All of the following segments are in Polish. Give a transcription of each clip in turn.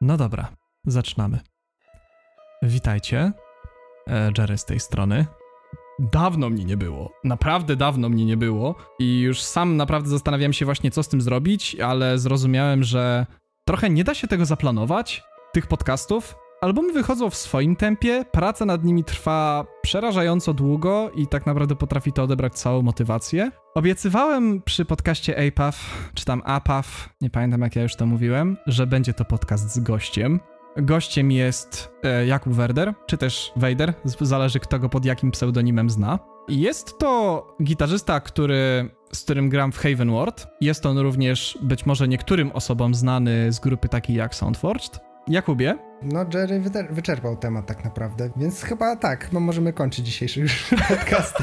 No dobra, zaczynamy. Witajcie. E, Jerry z tej strony. Dawno mnie nie było. Naprawdę dawno mnie nie było. I już sam naprawdę zastanawiałem się właśnie, co z tym zrobić, ale zrozumiałem, że trochę nie da się tego zaplanować, tych podcastów. Albumy wychodzą w swoim tempie, praca nad nimi trwa przerażająco długo i tak naprawdę potrafi to odebrać całą motywację. Obiecywałem przy podcaście APAF, czy tam APAF, nie pamiętam jak ja już to mówiłem, że będzie to podcast z gościem. Gościem jest e, Jakub Werder, czy też Wejder, zależy kto go pod jakim pseudonimem zna. Jest to gitarzysta, który, z którym gram w Haven Ward. Jest on również być może niektórym osobom znany z grupy takiej jak Soundforged. Jakubie, no, Jerry wyczerpał temat tak naprawdę, więc chyba tak, no możemy kończyć dzisiejszy już podcast.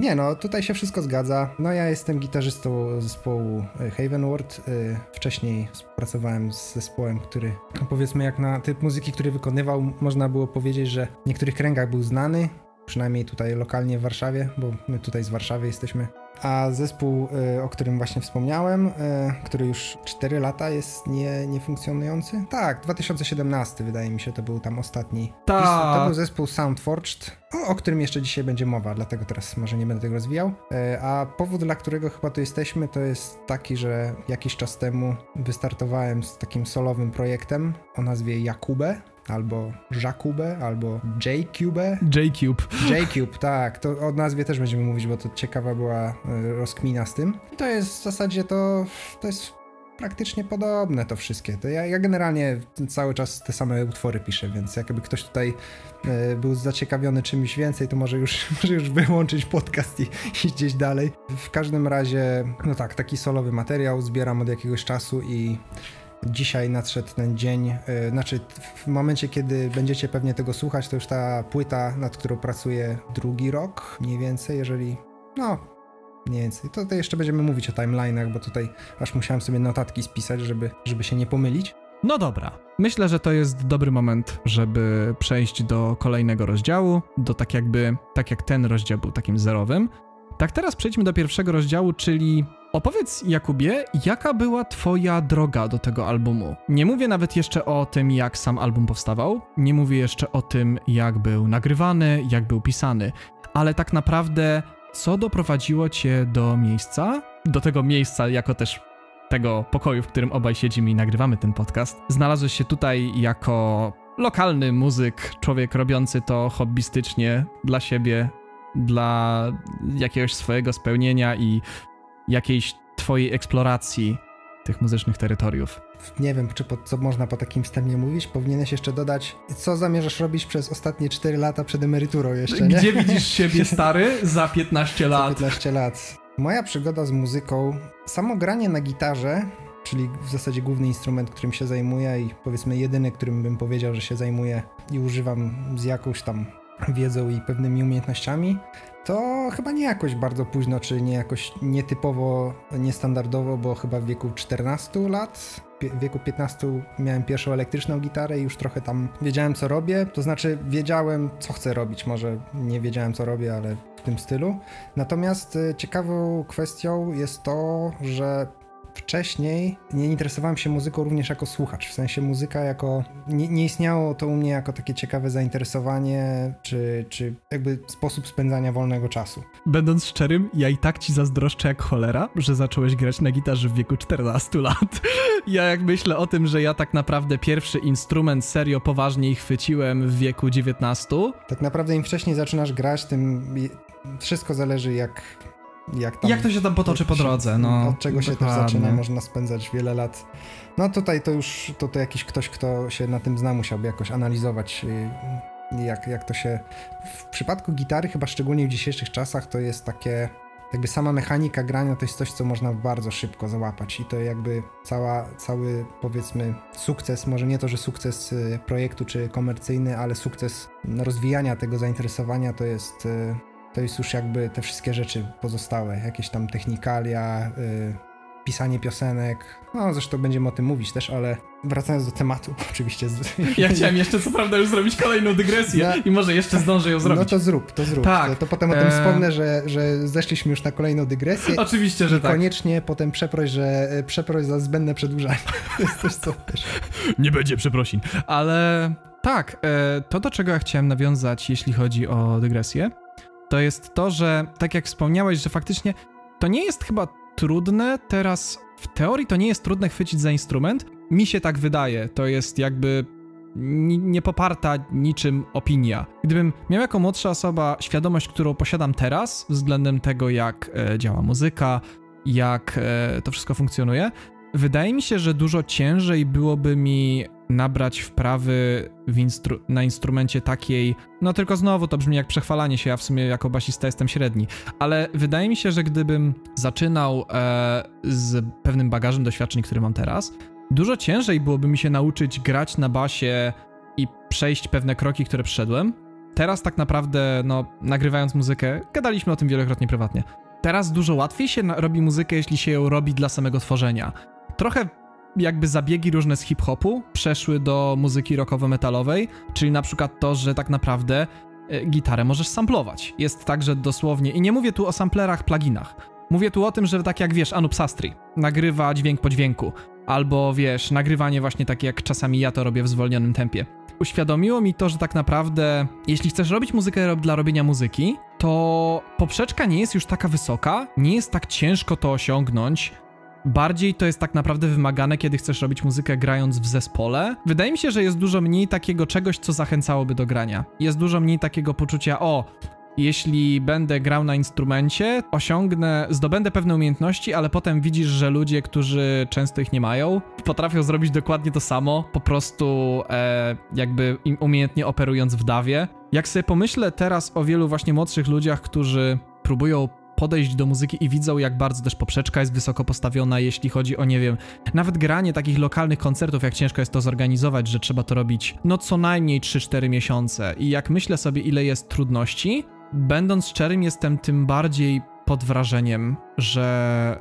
Nie no, tutaj się wszystko zgadza. No ja jestem gitarzystą zespołu e, Haven Ward. E, wcześniej współpracowałem z zespołem, który powiedzmy jak na typ muzyki, który wykonywał, można było powiedzieć, że w niektórych kręgach był znany, przynajmniej tutaj lokalnie w Warszawie, bo my tutaj z Warszawy jesteśmy. A zespół, y, o którym właśnie wspomniałem, y, który już 4 lata jest nie, niefunkcjonujący. Tak, 2017 wydaje mi się, to był tam ostatni. Tak. To był zespół Soundforged, o, o którym jeszcze dzisiaj będzie mowa, dlatego teraz może nie będę tego rozwijał. Y, a powód, dla którego chyba tu jesteśmy, to jest taki, że jakiś czas temu wystartowałem z takim solowym projektem o nazwie Jakube albo Jakube, albo J-Cube. J-Cube. J-Cube, tak. To o nazwie też będziemy mówić, bo to ciekawa była e, rozkmina z tym. I to jest w zasadzie to, to jest praktycznie podobne to wszystkie. To ja, ja, generalnie cały czas te same utwory piszę, więc jakby ktoś tutaj y, był zaciekawiony czymś więcej, to może już, może już wyłączyć podcast i iść gdzieś dalej. W każdym razie, no tak, taki solowy materiał zbieram od jakiegoś czasu i Dzisiaj nadszedł ten dzień, yy, znaczy w momencie, kiedy będziecie pewnie tego słuchać, to już ta płyta, nad którą pracuję drugi rok, mniej więcej, jeżeli, no, mniej więcej. To, to jeszcze będziemy mówić o timeline'ach, bo tutaj aż musiałem sobie notatki spisać, żeby, żeby się nie pomylić. No dobra, myślę, że to jest dobry moment, żeby przejść do kolejnego rozdziału, do tak jakby, tak jak ten rozdział był takim zerowym. Tak teraz przejdźmy do pierwszego rozdziału, czyli Opowiedz, Jakubie, jaka była Twoja droga do tego albumu? Nie mówię nawet jeszcze o tym, jak sam album powstawał, nie mówię jeszcze o tym, jak był nagrywany, jak był pisany, ale tak naprawdę, co doprowadziło Cię do miejsca, do tego miejsca, jako też tego pokoju, w którym obaj siedzimy i nagrywamy ten podcast. Znalazłeś się tutaj jako lokalny muzyk, człowiek robiący to hobbystycznie dla siebie, dla jakiegoś swojego spełnienia i jakiejś twojej eksploracji tych muzycznych terytoriów. Nie wiem, czy po, co można po takim wstępie mówić. Powinieneś jeszcze dodać, co zamierzasz robić przez ostatnie 4 lata przed emeryturą jeszcze, nie? Gdzie widzisz siebie stary za 15 lat? Za 15 lat. Moja przygoda z muzyką, samo granie na gitarze, czyli w zasadzie główny instrument, którym się zajmuję i powiedzmy jedyny, którym bym powiedział, że się zajmuję i używam z jakąś tam wiedzą i pewnymi umiejętnościami, to chyba nie jakoś bardzo późno, czy nie jakoś nietypowo, niestandardowo, bo chyba w wieku 14 lat, w wieku 15 miałem pierwszą elektryczną gitarę i już trochę tam wiedziałem co robię, to znaczy wiedziałem co chcę robić, może nie wiedziałem co robię, ale w tym stylu. Natomiast e, ciekawą kwestią jest to, że wcześniej nie interesowałem się muzyką również jako słuchacz. W sensie muzyka jako. Nie, nie, istniało to u mnie jako takie ciekawe zainteresowanie, czy, czy jakby sposób spędzania wolnego czasu. Będąc szczerym, ja i tak ci zazdroszczę jak cholera, że zacząłeś grać na gitarze w wieku 14 lat. Ja jak myślę o tym, że ja tak naprawdę pierwszy instrument serio poważniej chwyciłem w wieku 19. Tak naprawdę im wcześniej zaczynasz grać, tym wszystko zależy jak jak, tam, jak to się tam potoczy po drodze. No, od czego się też zaczyna, można spędzać wiele lat. No tutaj to już to, to jakiś ktoś, kto się na tym zna, musiałby jakoś analizować, y, jak, jak to się. W przypadku gitary, chyba szczególnie w dzisiejszych czasach, to jest takie. Jakby sama mechanika grania to jest coś, co można bardzo szybko załapać, i to jakby cała, cały powiedzmy sukces, może nie to, że sukces y, projektu czy komercyjny, ale sukces rozwijania tego zainteresowania to jest y, to jest już jakby te wszystkie rzeczy pozostałe, jakieś tam technikalia, y, pisanie piosenek. No zresztą będziemy o tym mówić też, ale wracając do tematu, oczywiście. Z... Ja chciałem jeszcze co prawda już zrobić kolejną dygresję no, i może jeszcze zdążę ją zrobić. No to zrób, to zrób. Tak. To, to potem o tym e... wspomnę, że, że zeszliśmy już na kolejną dygresję. Oczywiście, że tak. koniecznie potem przeproś, że przeproś za zbędne przedłużanie. to jest coś, co wiesz. Nie będzie przeprosin, ale tak, e, to do czego ja chciałem nawiązać, jeśli chodzi o dygresję, to jest to, że tak jak wspomniałeś, że faktycznie to nie jest chyba trudne teraz, w teorii to nie jest trudne chwycić za instrument. Mi się tak wydaje, to jest jakby niepoparta niczym opinia. Gdybym miał jako młodsza osoba świadomość, którą posiadam teraz, względem tego, jak e, działa muzyka, jak e, to wszystko funkcjonuje, wydaje mi się, że dużo ciężej byłoby mi nabrać wprawy instru na instrumencie takiej, no tylko znowu to brzmi jak przechwalanie się, ja w sumie jako basista jestem średni, ale wydaje mi się, że gdybym zaczynał e, z pewnym bagażem doświadczeń, który mam teraz, dużo ciężej byłoby mi się nauczyć grać na basie i przejść pewne kroki, które przeszedłem. Teraz tak naprawdę, no, nagrywając muzykę, gadaliśmy o tym wielokrotnie prywatnie. Teraz dużo łatwiej się robi muzykę, jeśli się ją robi dla samego tworzenia. Trochę jakby zabiegi różne z hip-hopu przeszły do muzyki rockowo-metalowej, czyli na przykład to, że tak naprawdę e, gitarę możesz samplować. Jest tak, że dosłownie, i nie mówię tu o samplerach, pluginach, mówię tu o tym, że tak jak wiesz, Anup Sastry nagrywa dźwięk po dźwięku, albo wiesz, nagrywanie właśnie takie jak czasami ja to robię w zwolnionym tempie. Uświadomiło mi to, że tak naprawdę, jeśli chcesz robić muzykę dla robienia muzyki, to poprzeczka nie jest już taka wysoka, nie jest tak ciężko to osiągnąć, Bardziej to jest tak naprawdę wymagane, kiedy chcesz robić muzykę grając w zespole. Wydaje mi się, że jest dużo mniej takiego czegoś, co zachęcałoby do grania. Jest dużo mniej takiego poczucia, o, jeśli będę grał na instrumencie, osiągnę, zdobędę pewne umiejętności, ale potem widzisz, że ludzie, którzy często ich nie mają, potrafią zrobić dokładnie to samo, po prostu e, jakby umiejętnie operując w dawie. Jak sobie pomyślę teraz o wielu właśnie młodszych ludziach, którzy próbują podejść do muzyki i widzą, jak bardzo też poprzeczka jest wysoko postawiona, jeśli chodzi o, nie wiem, nawet granie takich lokalnych koncertów, jak ciężko jest to zorganizować, że trzeba to robić no co najmniej 3-4 miesiące. I jak myślę sobie, ile jest trudności, będąc szczerym, jestem tym bardziej pod wrażeniem, że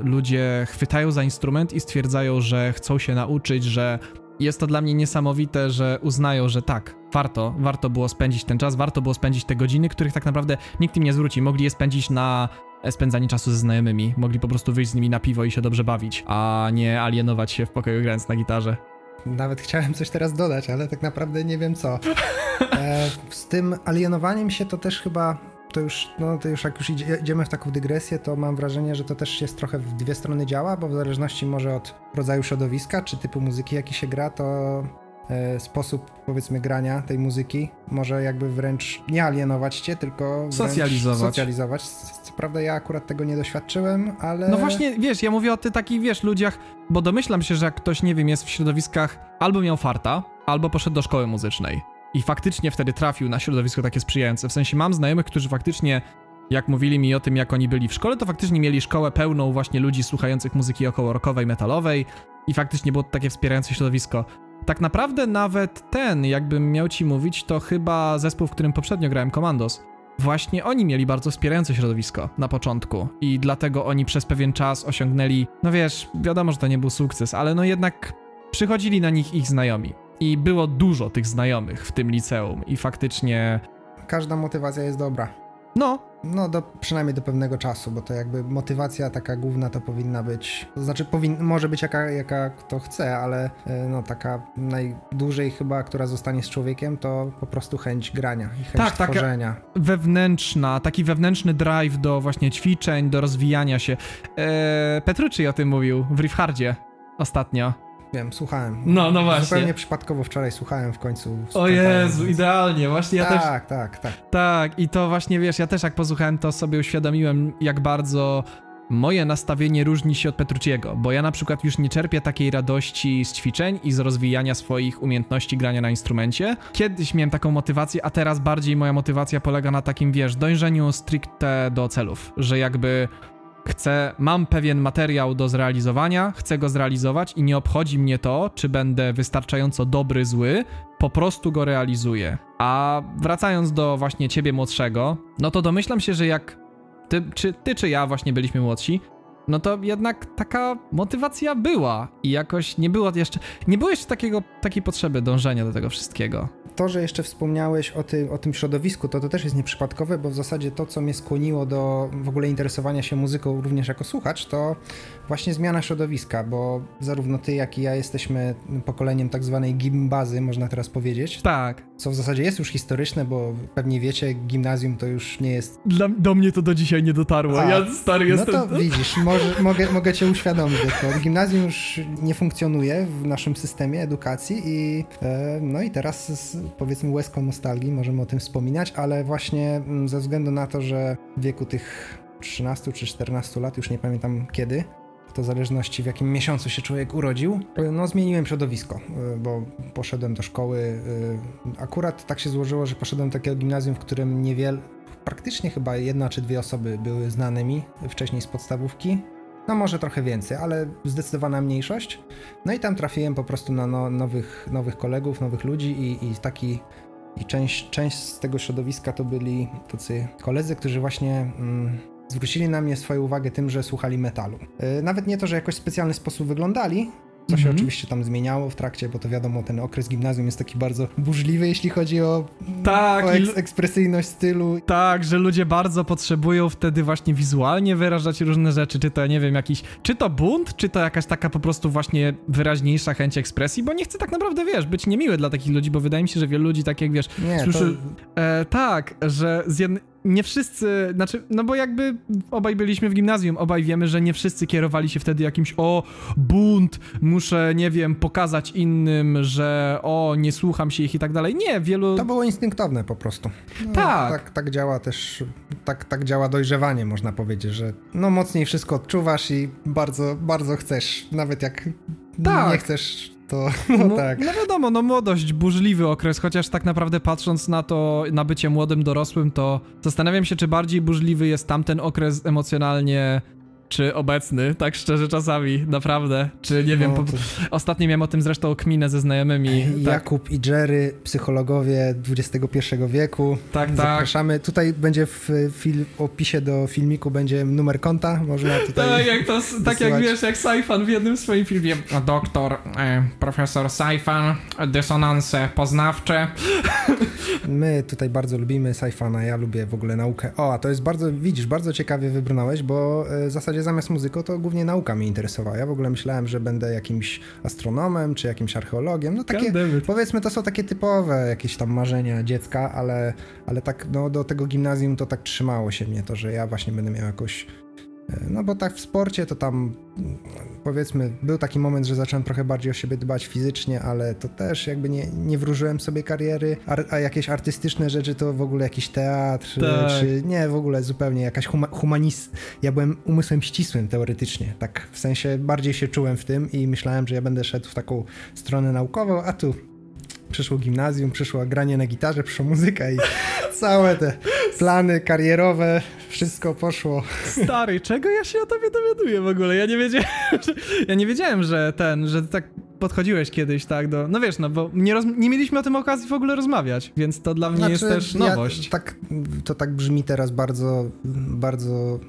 e, ludzie chwytają za instrument i stwierdzają, że chcą się nauczyć, że jest to dla mnie niesamowite, że uznają, że tak, warto, warto było spędzić ten czas, warto było spędzić te godziny, których tak naprawdę nikt im nie zwróci. Mogli je spędzić na spędzanie czasu ze znajomymi, mogli po prostu wyjść z nimi na piwo i się dobrze bawić, a nie alienować się w pokoju grając na gitarze. Nawet chciałem coś teraz dodać, ale tak naprawdę nie wiem co. E, z tym alienowaniem się to też chyba to już, no to już jak już idziemy w taką dygresję, to mam wrażenie, że to też jest trochę w dwie strony działa, bo w zależności może od rodzaju środowiska, czy typu muzyki, jaki się gra, to e, sposób powiedzmy grania tej muzyki może jakby wręcz nie alienować cię, tylko socjalizować. socjalizować. Co prawda ja akurat tego nie doświadczyłem, ale... No właśnie, wiesz, ja mówię o tych takich, wiesz, ludziach, bo domyślam się, że jak ktoś, nie wiem, jest w środowiskach, albo miał farta, albo poszedł do szkoły muzycznej i faktycznie wtedy trafił na środowisko takie sprzyjające. W sensie mam znajomych, którzy faktycznie, jak mówili mi o tym, jak oni byli w szkole, to faktycznie mieli szkołę pełną właśnie ludzi słuchających muzyki około rockowej, metalowej i faktycznie było to takie wspierające środowisko. Tak naprawdę nawet ten, jakbym miał ci mówić, to chyba zespół, w którym poprzednio grałem, Commandos. Właśnie oni mieli bardzo wspierające środowisko na początku i dlatego oni przez pewien czas osiągnęli, no wiesz, wiadomo, że to nie był sukces, ale no jednak przychodzili na nich ich znajomi. I było dużo tych znajomych w tym liceum i faktycznie... Każda motywacja jest dobra. No. No, do, przynajmniej do pewnego czasu, bo to jakby motywacja taka główna to powinna być, to znaczy powin, może być jaka, jaka kto chce, ale e, no taka najdłużej chyba, która zostanie z człowiekiem, to po prostu chęć grania i chęć tak, tworzenia. Taka wewnętrzna, taki wewnętrzny drive do właśnie ćwiczeń, do rozwijania się. Eee, Petrucci o tym mówił w Riffhardzie ostatnio. Wiem, słuchałem. No, no właśnie. Zupełnie przypadkowo wczoraj słuchałem w końcu. O Jezu, idealnie, właśnie ja tak, też... Tak, tak, tak. Tak, i to właśnie, wiesz, ja też jak posłuchałem, to sobie uświadomiłem, jak bardzo moje nastawienie różni się od Petruciego, bo ja na przykład już nie czerpię takiej radości z ćwiczeń i z rozwijania swoich umiejętności grania na instrumencie. Kiedyś miałem taką motywację, a teraz bardziej moja motywacja polega na takim, wiesz, dążeniu stricte do celów, że jakby Chcę, mam pewien materiał do zrealizowania, chcę go zrealizować i nie obchodzi mnie to, czy będę wystarczająco dobry, zły, po prostu go realizuję. A wracając do właśnie ciebie młodszego, no to domyślam się, że jak ty czy, ty czy ja właśnie byliśmy młodsi, no to jednak taka motywacja była i jakoś nie było jeszcze, nie było jeszcze takiego, takiej potrzeby dążenia do tego wszystkiego to, że jeszcze wspomniałeś o, ty, o tym środowisku, to to też jest nieprzypadkowe, bo w zasadzie to, co mnie skłoniło do w ogóle interesowania się muzyką również jako słuchacz, to właśnie zmiana środowiska, bo zarówno ty, jak i ja jesteśmy pokoleniem tak zwanej gimbazy, można teraz powiedzieć. Tak. Co w zasadzie jest już historyczne, bo pewnie wiecie, gimnazjum to już nie jest... Dla, do mnie to do dzisiaj nie dotarło, A, ja stary jestem... No to widzisz, może, mogę, mogę cię uświadomić to. Gimnazjum już nie funkcjonuje w naszym systemie edukacji i e, no i teraz powiedzmy łezką nostalgii możemy o tym wspominać, ale właśnie mm, ze względu na to, że w wieku tych 13 czy 14 lat, już nie pamiętam kiedy, to w zależności w jakim miesiącu się człowiek urodził, no zmieniłem środowisko, y, bo poszedłem do szkoły. Y, akurat tak się złożyło, że poszedłem do takiego gimnazjum, w którym niewiele, praktycznie chyba jedna czy dwie osoby były znane mi wcześniej z podstawówki. No może trochę więcej, ale zdecydowana mniejszość. No i tam trafiłem po prostu na no, nowych, nowych kolegów, nowych ludzi i, i taki i część, część z tego środowiska to byli tacy koledzy, którzy właśnie mm, zwrócili na mnie swoją uwagę tym, że słuchali metalu. Yy, nawet nie to, że jakoś specjalny sposób wyglądali, co się mm -hmm. oczywiście tam zmieniało w trakcie, bo to wiadomo, ten okres gimnazjum jest taki bardzo burzliwy, jeśli chodzi o, tak, o eks ekspresyjność stylu. Tak, że ludzie bardzo potrzebują wtedy właśnie wizualnie wyrażać różne rzeczy, czy to, nie wiem, jakiś, czy to bunt, czy to jakaś taka po prostu właśnie wyraźniejsza chęć ekspresji, bo nie chcę tak naprawdę, wiesz, być niemiły dla takich ludzi, bo wydaje mi się, że wielu ludzi tak jak, wiesz, nie, słyszy... To... E, tak, że z jednej nie wszyscy, znaczy, no bo jakby obaj byliśmy w gimnazjum, obaj wiemy, że nie wszyscy kierowali się wtedy jakimś o bunt, muszę, nie wiem, pokazać innym, że o, nie słucham się ich i tak dalej. Nie, wielu... To było instynktowne po prostu. No, tak. tak. Tak działa też, tak, tak działa dojrzewanie, można powiedzieć, że no mocniej wszystko odczuwasz i bardzo, bardzo chcesz, nawet jak tak. nie chcesz to no, no, tak. No wiadomo, no młodość, burzliwy okres, chociaż tak naprawdę patrząc na to, na bycie młodym dorosłym, to zastanawiam się, czy bardziej burzliwy jest tamten okres emocjonalnie czy obecny, tak szczerze czasami, naprawdę. Czy nie wiem, no, to... ostatnio miałem o tym zresztą kminę ze znajomymi. Tak. Jakub i Jerry, psychologowie XXI wieku. Tak, tak. Zapraszamy. Tutaj będzie w fil- opisie do filmiku będzie numer konta, można tutaj Tak, jak to, tak jak wiesz, jak Saifan w jednym swoim filmie. Doktor, e, profesor Saifan, dysonanse poznawcze. My tutaj bardzo lubimy Saifana, ja lubię w ogóle naukę. O, a to jest bardzo, widzisz, bardzo ciekawie wybrnąłeś, bo e, w zasadzie zamiast muzyką to głównie nauka mnie interesowała. Ja w ogóle myślałem, że będę jakimś astronomem czy jakimś archeologiem. No takie, powiedzmy, to są takie typowe jakieś tam marzenia dziecka, ale, ale tak no, do tego gimnazjum to tak trzymało się mnie to, że ja właśnie będę miał jakąś no bo tak w sporcie to tam powiedzmy był taki moment, że zacząłem trochę bardziej o siebie dbać fizycznie, ale to też jakby nie, nie wróżyłem sobie kariery, a, a jakieś artystyczne rzeczy to w ogóle jakiś teatr, tak. czy nie, w ogóle zupełnie jakaś huma. Ja byłem umysłem ścisłym teoretycznie, tak w sensie bardziej się czułem w tym i myślałem, że ja będę szedł w taką stronę naukową, a tu przyszło gimnazjum, przyszło granie na gitarze, przyszła muzyka i całe te plany karierowe, wszystko poszło. Stary, czego ja się o tobie dowiaduję w ogóle? Ja nie wiedziałem, że, ja nie wiedziałem, że ten, że tak podchodziłeś kiedyś, tak, do... No wiesz, no bo nie, roz... nie mieliśmy o tym okazji w ogóle rozmawiać, więc to dla mnie znaczy, jest też nowość. Ja, tak, to tak brzmi teraz bardzo, bardzo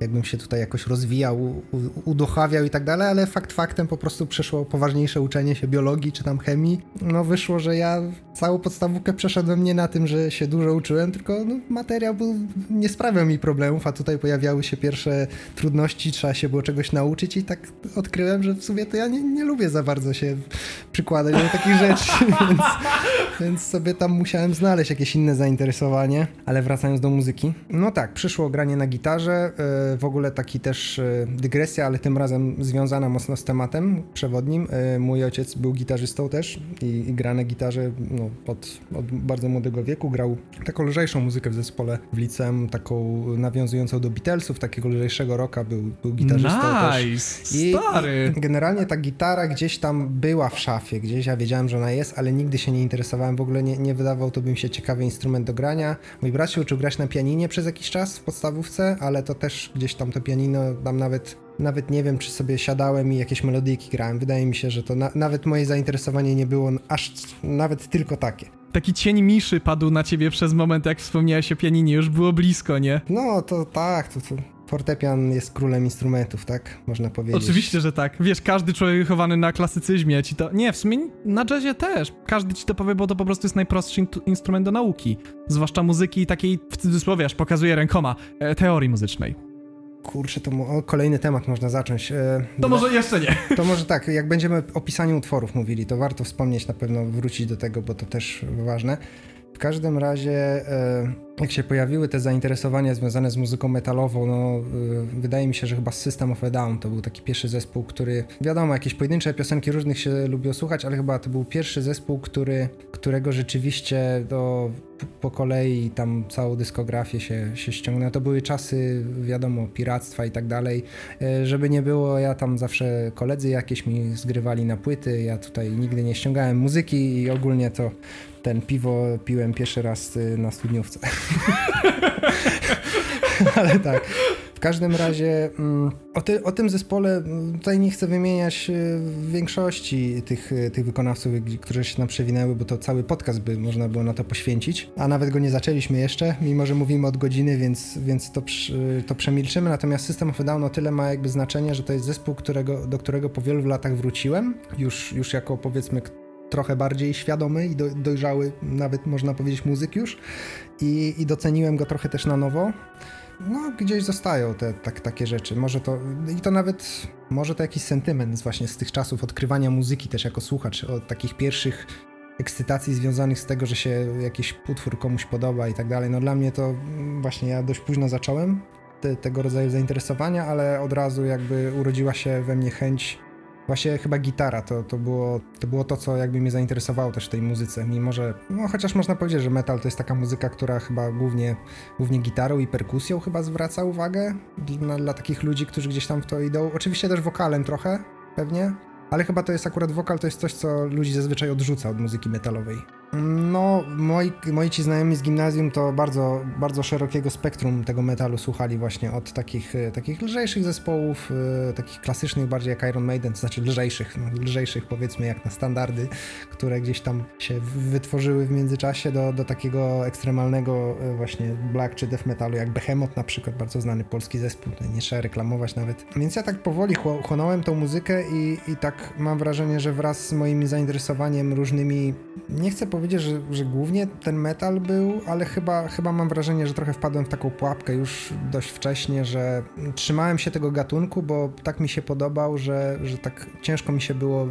jakbym się tutaj jakoś rozwijał, uduchawiał i tak dalej, ale fakt faktem po prostu przeszło poważniejsze uczenie się biologii czy tam chemii. No wyszło, że ja całą podstawówkę przeszedłem nie na tym, że się dużo uczyłem, tylko no, materiał był, nie sprawiał mi problemów, a tutaj pojawiały się pierwsze trudności, trzeba się było czegoś nauczyć i tak odkryłem, że w sumie to ja nie, nie lubię za bardzo się przykładać do takich rzeczy, więc, więc sobie tam musiałem znaleźć jakieś inne zainteresowanie. Ale wracając do muzyki, no tak, przyszło granie na gitarze, e, w ogóle taki też e, dygresja, ale tym razem związana mocno z tematem przewodnim. E, mój ojciec był gitarzystą też i, i gra na gitarze no, od, od bardzo młodego wieku. Grał taką lżejszą muzykę w zespole w liceum, taką nawiązującą do Beatlesów, takiego lżejszego rocka był, był gitarzystą nice, też. I, stary! I generalnie ta gitara gdzieś tam była w szafie gdzieś, ja wiedziałem, że ona jest, ale nigdy się nie interesowałem, w ogóle nie, nie wydawał to bym się ciekawy instrument do grania. Mój brat się uczył grać na pianinie przez jakiś czas w podstawówce, ale to też gdzieś tam to pianino, tam nawet nawet nie wiem, czy sobie siadałem i jakieś melodyjki grałem. Wydaje mi się, że to na, nawet moje zainteresowanie nie było aż nawet tylko takie. Taki cień miszy padł na ciebie przez moment, jak wspomniałeś o pianinie, już było blisko, nie? No, to tak, to, to fortepian jest królem instrumentów, tak? Można powiedzieć. Oczywiście, że tak. Wiesz, każdy człowiek wychowany na klasycyzmie ci to... Nie, w sumie na jazzie też. Każdy ci to powie, bo to po prostu jest najprostszy in instrument do nauki. Zwłaszcza muzyki takiej, w cudzysłowie, aż pokazuje rękoma, e, teorii muzycznej. Kurczę, to o, kolejny temat można zacząć. E, to może jeszcze nie. To może tak, jak będziemy o pisaniu utworów mówili, to warto wspomnieć, na pewno wrócić do tego, bo to też ważne. W każdym razie, e, jak się pojawiły te zainteresowania związane z muzyką metalową, no e, wydaje mi się, że chyba System of a Down to był taki pierwszy zespół, który, wiadomo, jakieś pojedyncze piosenki różnych się lubiło słuchać, ale chyba to był pierwszy zespół, który, którego rzeczywiście do, po kolei tam całą dyskografię się, się ściągnęło. To były czasy, wiadomo, piractwa i tak dalej. E, żeby nie było, ja tam zawsze koledzy jakieś mi zgrywali na płyty, ja tutaj nigdy nie ściągałem muzyki i ogólnie to ten piwo piłem pierwszy raz y, na studniówce. Ale tak. W każdym razie mm, o, ty, o, tym zespole mm, tutaj nie chcę wymieniać y, większości tych, y, tych wykonawców, którzy się nam przewinęły, bo to cały podcast by można było na to poświęcić, a nawet go nie zaczęliśmy jeszcze, mimo że mówimy od godziny, więc, więc to, to przemilczymy. Natomiast System of Down o tyle ma jakby znaczenie, że to jest zespół, którego, do którego po wielu latach wróciłem, już, już jako powiedzmy trochę bardziej świadomy i do, dojrzały, nawet można powiedzieć, muzyk już i, i doceniłem go trochę też na nowo. No, gdzieś zostają te tak, takie rzeczy. Może to, i to nawet, może to jakiś sentyment właśnie z tych czasów odkrywania muzyki też jako słuchacz, od takich pierwszych ekscytacji związanych z tego, że się jakiś utwór komuś podoba i tak dalej. No dla mnie to właśnie ja dość późno zacząłem te, tego rodzaju zainteresowania, ale od razu jakby urodziła się we mnie chęć Właśnie chyba gitara to, to, było, to było to, co jakby mnie zainteresowało też w tej muzyce, mimo że, no chociaż można powiedzieć, że metal to jest taka muzyka, która chyba głównie, głównie gitarą i perkusją chyba zwraca uwagę dla, dla takich ludzi, którzy gdzieś tam w to idą. Oczywiście też wokalem trochę, pewnie, ale chyba to jest akurat wokal, to jest coś, co ludzi zazwyczaj odrzuca od muzyki metalowej. No, moi, moi ci znajomi z gimnazjum to bardzo, bardzo szerokiego spektrum tego metalu słuchali właśnie od takich, e, takich lżejszych zespołów, e, takich klasycznych bardziej jak Iron Maiden, to znaczy lżejszych, no, lżejszych powiedzmy jak na standardy, które gdzieś tam się wytworzyły w międzyczasie do, do takiego ekstremalnego e, właśnie black czy death metalu jak Behemoth na przykład, bardzo znany polski zespół, nie trzeba reklamować nawet. Więc ja tak powoli chłonąłem tą muzykę i, i tak mam wrażenie, że wraz z moim zainteresowaniem różnymi, nie chcę powiedzieć, że, że głównie ten metal był, ale chyba, chyba mam wrażenie, że trochę wpadłem w taką pułapkę już dość wcześnie, że trzymałem się tego gatunku, bo tak mi się podobał, że, że tak ciężko mi się było,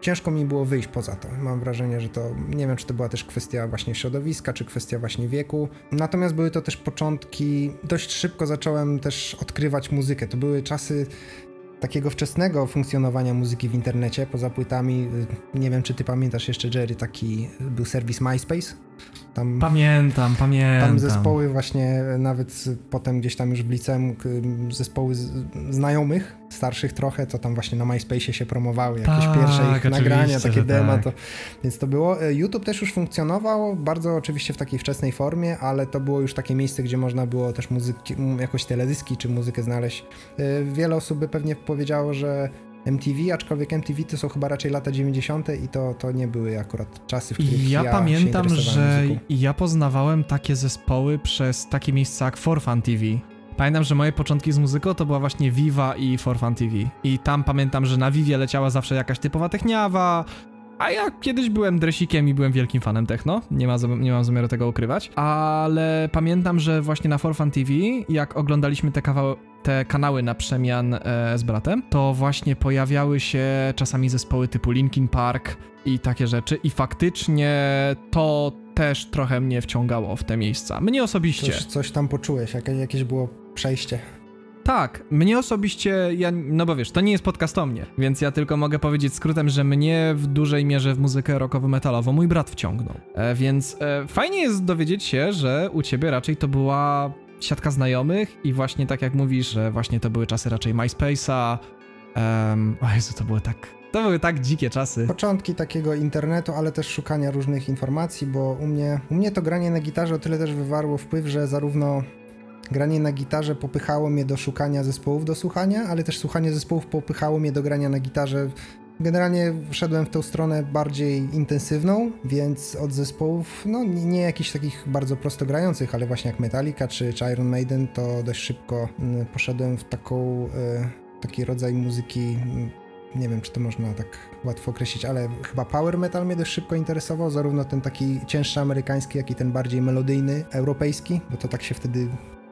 ciężko mi było wyjść poza to. Mam wrażenie, że to, nie wiem, czy to była też kwestia właśnie środowiska, czy kwestia właśnie wieku. Natomiast były to też początki, dość szybko zacząłem też odkrywać muzykę. To były czasy takiego wczesnego funkcjonowania muzyki w internecie, poza płytami, y, nie wiem czy ty pamiętasz jeszcze Jerry, taki był serwis MySpace. Tam, pamiętam, pamiętam. Tam zespoły właśnie, nawet potem gdzieś tam już w liceum, zespoły znajomych, starszych trochę, to tam właśnie na MySpace się promowały, jakieś tak, pierwsze ich nagrania, takie demo. Tak. To, więc to było. E, YouTube też już funkcjonował, bardzo oczywiście w takiej wczesnej formie, ale to było już takie miejsce, gdzie można było też muzyki, jakoś teledyski czy muzykę znaleźć. E, wiele osób by pewnie powiedziało, że MTV, aczkolwiek MTV to są chyba raczej lata 90. i to, to nie były akurat czasy, w których ja, ja pamiętam, że muzyką. ja poznawałem takie zespoły przez takie miejsca jak For Fun TV. Pamiętam, że moje początki z muzyką to była właśnie Viva i For Fun TV. I tam pamiętam, że na Vivie leciała zawsze jakaś typowa techniawa, a ja kiedyś byłem dresikiem i byłem wielkim fanem techno, nie, ma, nie mam zamiaru tego ukrywać, ale pamiętam, że właśnie na For Fun TV, jak oglądaliśmy te, kawał, te kanały na przemian e, z bratem, to właśnie pojawiały się czasami zespoły typu Linkin Park i takie rzeczy i faktycznie to też trochę mnie wciągało w te miejsca. Mnie osobiście. Coś, coś tam poczułeś, jakieś, było przejście. Tak, mnie osobiście, ja, no bo wiesz, to nie jest podcast o mnie, więc ja tylko mogę powiedzieć skrótem, że mnie w dużej mierze w muzykę rockowo-metalową mój brat wciągnął. E, więc e, fajnie jest dowiedzieć się, że u ciebie raczej to była siatka znajomych i właśnie tak jak mówisz, że właśnie to były czasy raczej MySpace'a. Um, o Jezu, to były tak to były tak dzikie czasy. Początki takiego internetu, ale też szukania różnych informacji, bo u mnie, u mnie to granie na gitarze o tyle też wywarło wpływ, że zarówno granie na gitarze popychało mnie do szukania zespołów do słuchania, ale też słuchanie zespołów popychało mnie do grania na gitarze generalnie wszedłem w tą stronę bardziej intensywną, więc od zespołów, no nie, nie jakichś takich bardzo prosto grających, ale właśnie jak Metallica czy, czy Iron Maiden, to dość szybko mm, poszedłem w taką, e, taki rodzaj muzyki mm, nie wiem, czy to można tak łatwo określić, ale chyba power metal mnie dość szybko interesował, zarówno ten taki cięższy amerykański, jak i ten bardziej melodyjny europejski, bo to tak się wtedy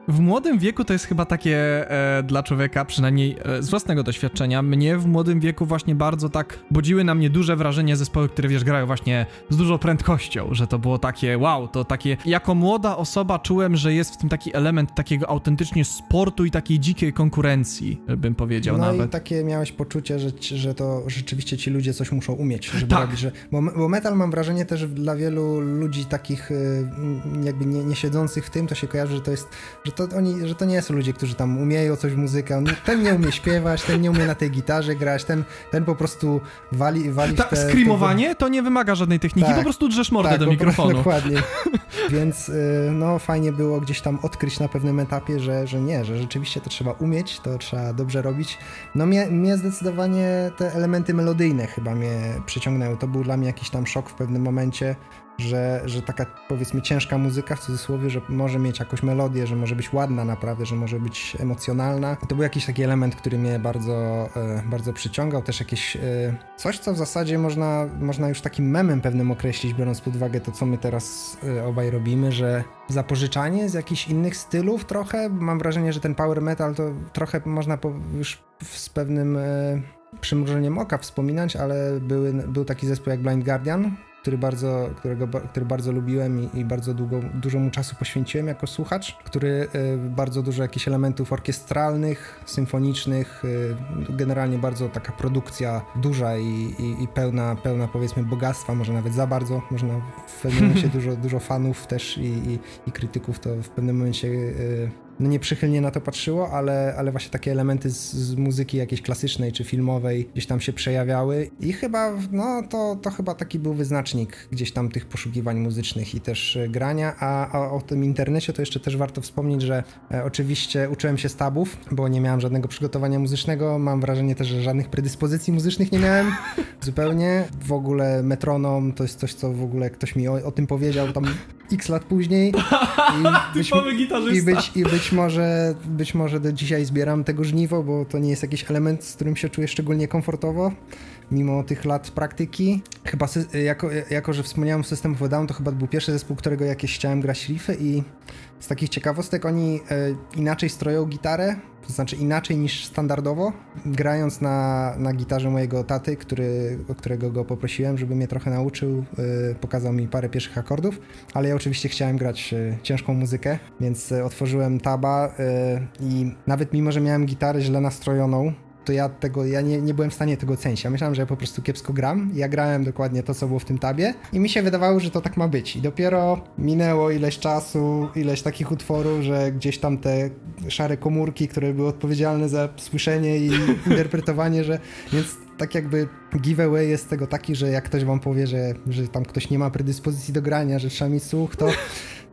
w młodym wieku to jest chyba takie e, dla człowieka, przynajmniej e, z własnego doświadczenia, mnie w młodym wieku właśnie bardzo tak budziły na mnie duże wrażenie zespoły, które wiesz, grają właśnie z dużą prędkością, że to było takie wow, to takie, jako młoda osoba czułem, że jest w tym taki element takiego autentycznie sportu i takiej dzikiej konkurencji, bym powiedział no nawet. i takie miałeś poczucie, że, że to rzeczywiście ci ludzie coś muszą umieć, żeby tak. robić, że, bo, bo metal mam wrażenie też dla wielu ludzi takich y, jakby nie, nie siedzących w tym, to się kojarzy, że to jest, że to oni, że to nie są ludzie, którzy tam umieją coś muzykę. ten nie umie śpiewać, ten nie umie na tej gitarze grać, ten, ten po prostu wali, wali Ta, te... Screamowanie to nie wymaga żadnej techniki, tak, po prostu drzesz mordę tak, do mikrofonu. dokładnie. Więc y, no fajnie było gdzieś tam odkryć na pewnym etapie, że, że nie, że rzeczywiście to trzeba umieć, to trzeba dobrze robić. No mnie, mnie zdecydowanie te elementy melodyjne chyba mnie przyciągnęły. To był dla mnie jakiś tam szok w pewnym momencie, że, że taka powiedzmy ciężka muzyka w cudzysłowie, że może mieć jakąś melodię, że może być ładna naprawdę, że może być emocjonalna. To był jakiś taki element, który mnie bardzo, e, bardzo przyciągał. Też jakieś e, coś, co w zasadzie można, można już takim memem pewnym określić, biorąc pod uwagę to, co my teraz e, obaj robimy, że zapożyczanie z jakichś innych stylów trochę. Mam wrażenie, że ten power metal to trochę można już z pewnym przymrużeniem oka wspominać, ale były, był taki zespół jak Blind Guardian, który bardzo, którego, który bardzo lubiłem i, i, bardzo długo, dużo mu czasu poświęciłem jako słuchacz, który y, bardzo dużo jakichś elementów orkiestralnych, symfonicznych, y, generalnie bardzo taka produkcja duża i, i, i, pełna, pełna powiedzmy bogactwa, może nawet za bardzo, można w pewnym momencie dużo, dużo fanów też i, i, krytyków to w pewnym momencie y, no nieprzychylnie na to patrzyło, ale, ale właśnie takie elementy z, z, muzyki jakiejś klasycznej czy filmowej gdzieś tam się przejawiały i chyba, no to, to chyba taki był wyznacznik gdzieś tam tych poszukiwań muzycznych i też e, grania, a, a o tym internecie to jeszcze też warto wspomnieć, że e, oczywiście uczyłem się stabów, bo nie miałem żadnego przygotowania muzycznego, mam wrażenie też, że żadnych predyspozycji muzycznych nie miałem zupełnie. W ogóle metronom to jest coś, co w ogóle ktoś mi o, o tym powiedział tam x lat później. I być, i być, I być może, być może do dzisiaj zbieram tego żniwo, bo to nie jest jakiś element, z którym się czuję szczególnie komfortowo, mimo tych lat praktyki. Chyba jako, jako że wspomniałem System of Down, to chyba był pierwszy zespół, którego jakieś chciałem grać riffy i z takich ciekawostek oni e, inaczej stroją gitarę, to znaczy inaczej niż standardowo, grając na, na gitarze mojego taty, który, którego go poprosiłem, żeby mnie trochę nauczył, e, pokazał mi parę pierwszych akordów, ale ja oczywiście chciałem grać e, ciężką muzykę, więc otworzyłem taba i nawet mimo, że miałem gitarę źle nastrojoną, to ja tego, ja nie, nie byłem w stanie tego ocenić. Ja myślałem, że ja po prostu kiepsko gram. Ja grałem dokładnie to, co było w tym tabie i mi się wydawało, że to tak ma być. I dopiero minęło ileś czasu, ileś takich utworów, że gdzieś tam te szare komórki, które były odpowiedzialne za słyszenie i interpretowanie, że więc tak jakby giveaway jest tego taki, że jak ktoś wam powie, że, że tam ktoś nie ma predyspozycji do grania, że trzeba mieć słuch, to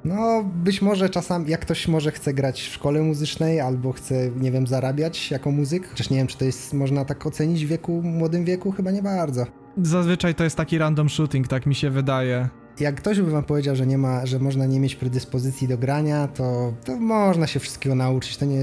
no, być może czasami, jak ktoś może chce grać w szkole muzycznej albo chce, nie wiem, zarabiać jako muzyk, chociaż nie wiem, czy to jest, można tak ocenić w wieku, młodym wieku, chyba nie bardzo. Zazwyczaj to jest taki random shooting, tak mi się wydaje jak ktoś by wam powiedział, że nie ma, że można nie mieć predyspozycji do grania, to, to można się wszystkiego nauczyć. To nie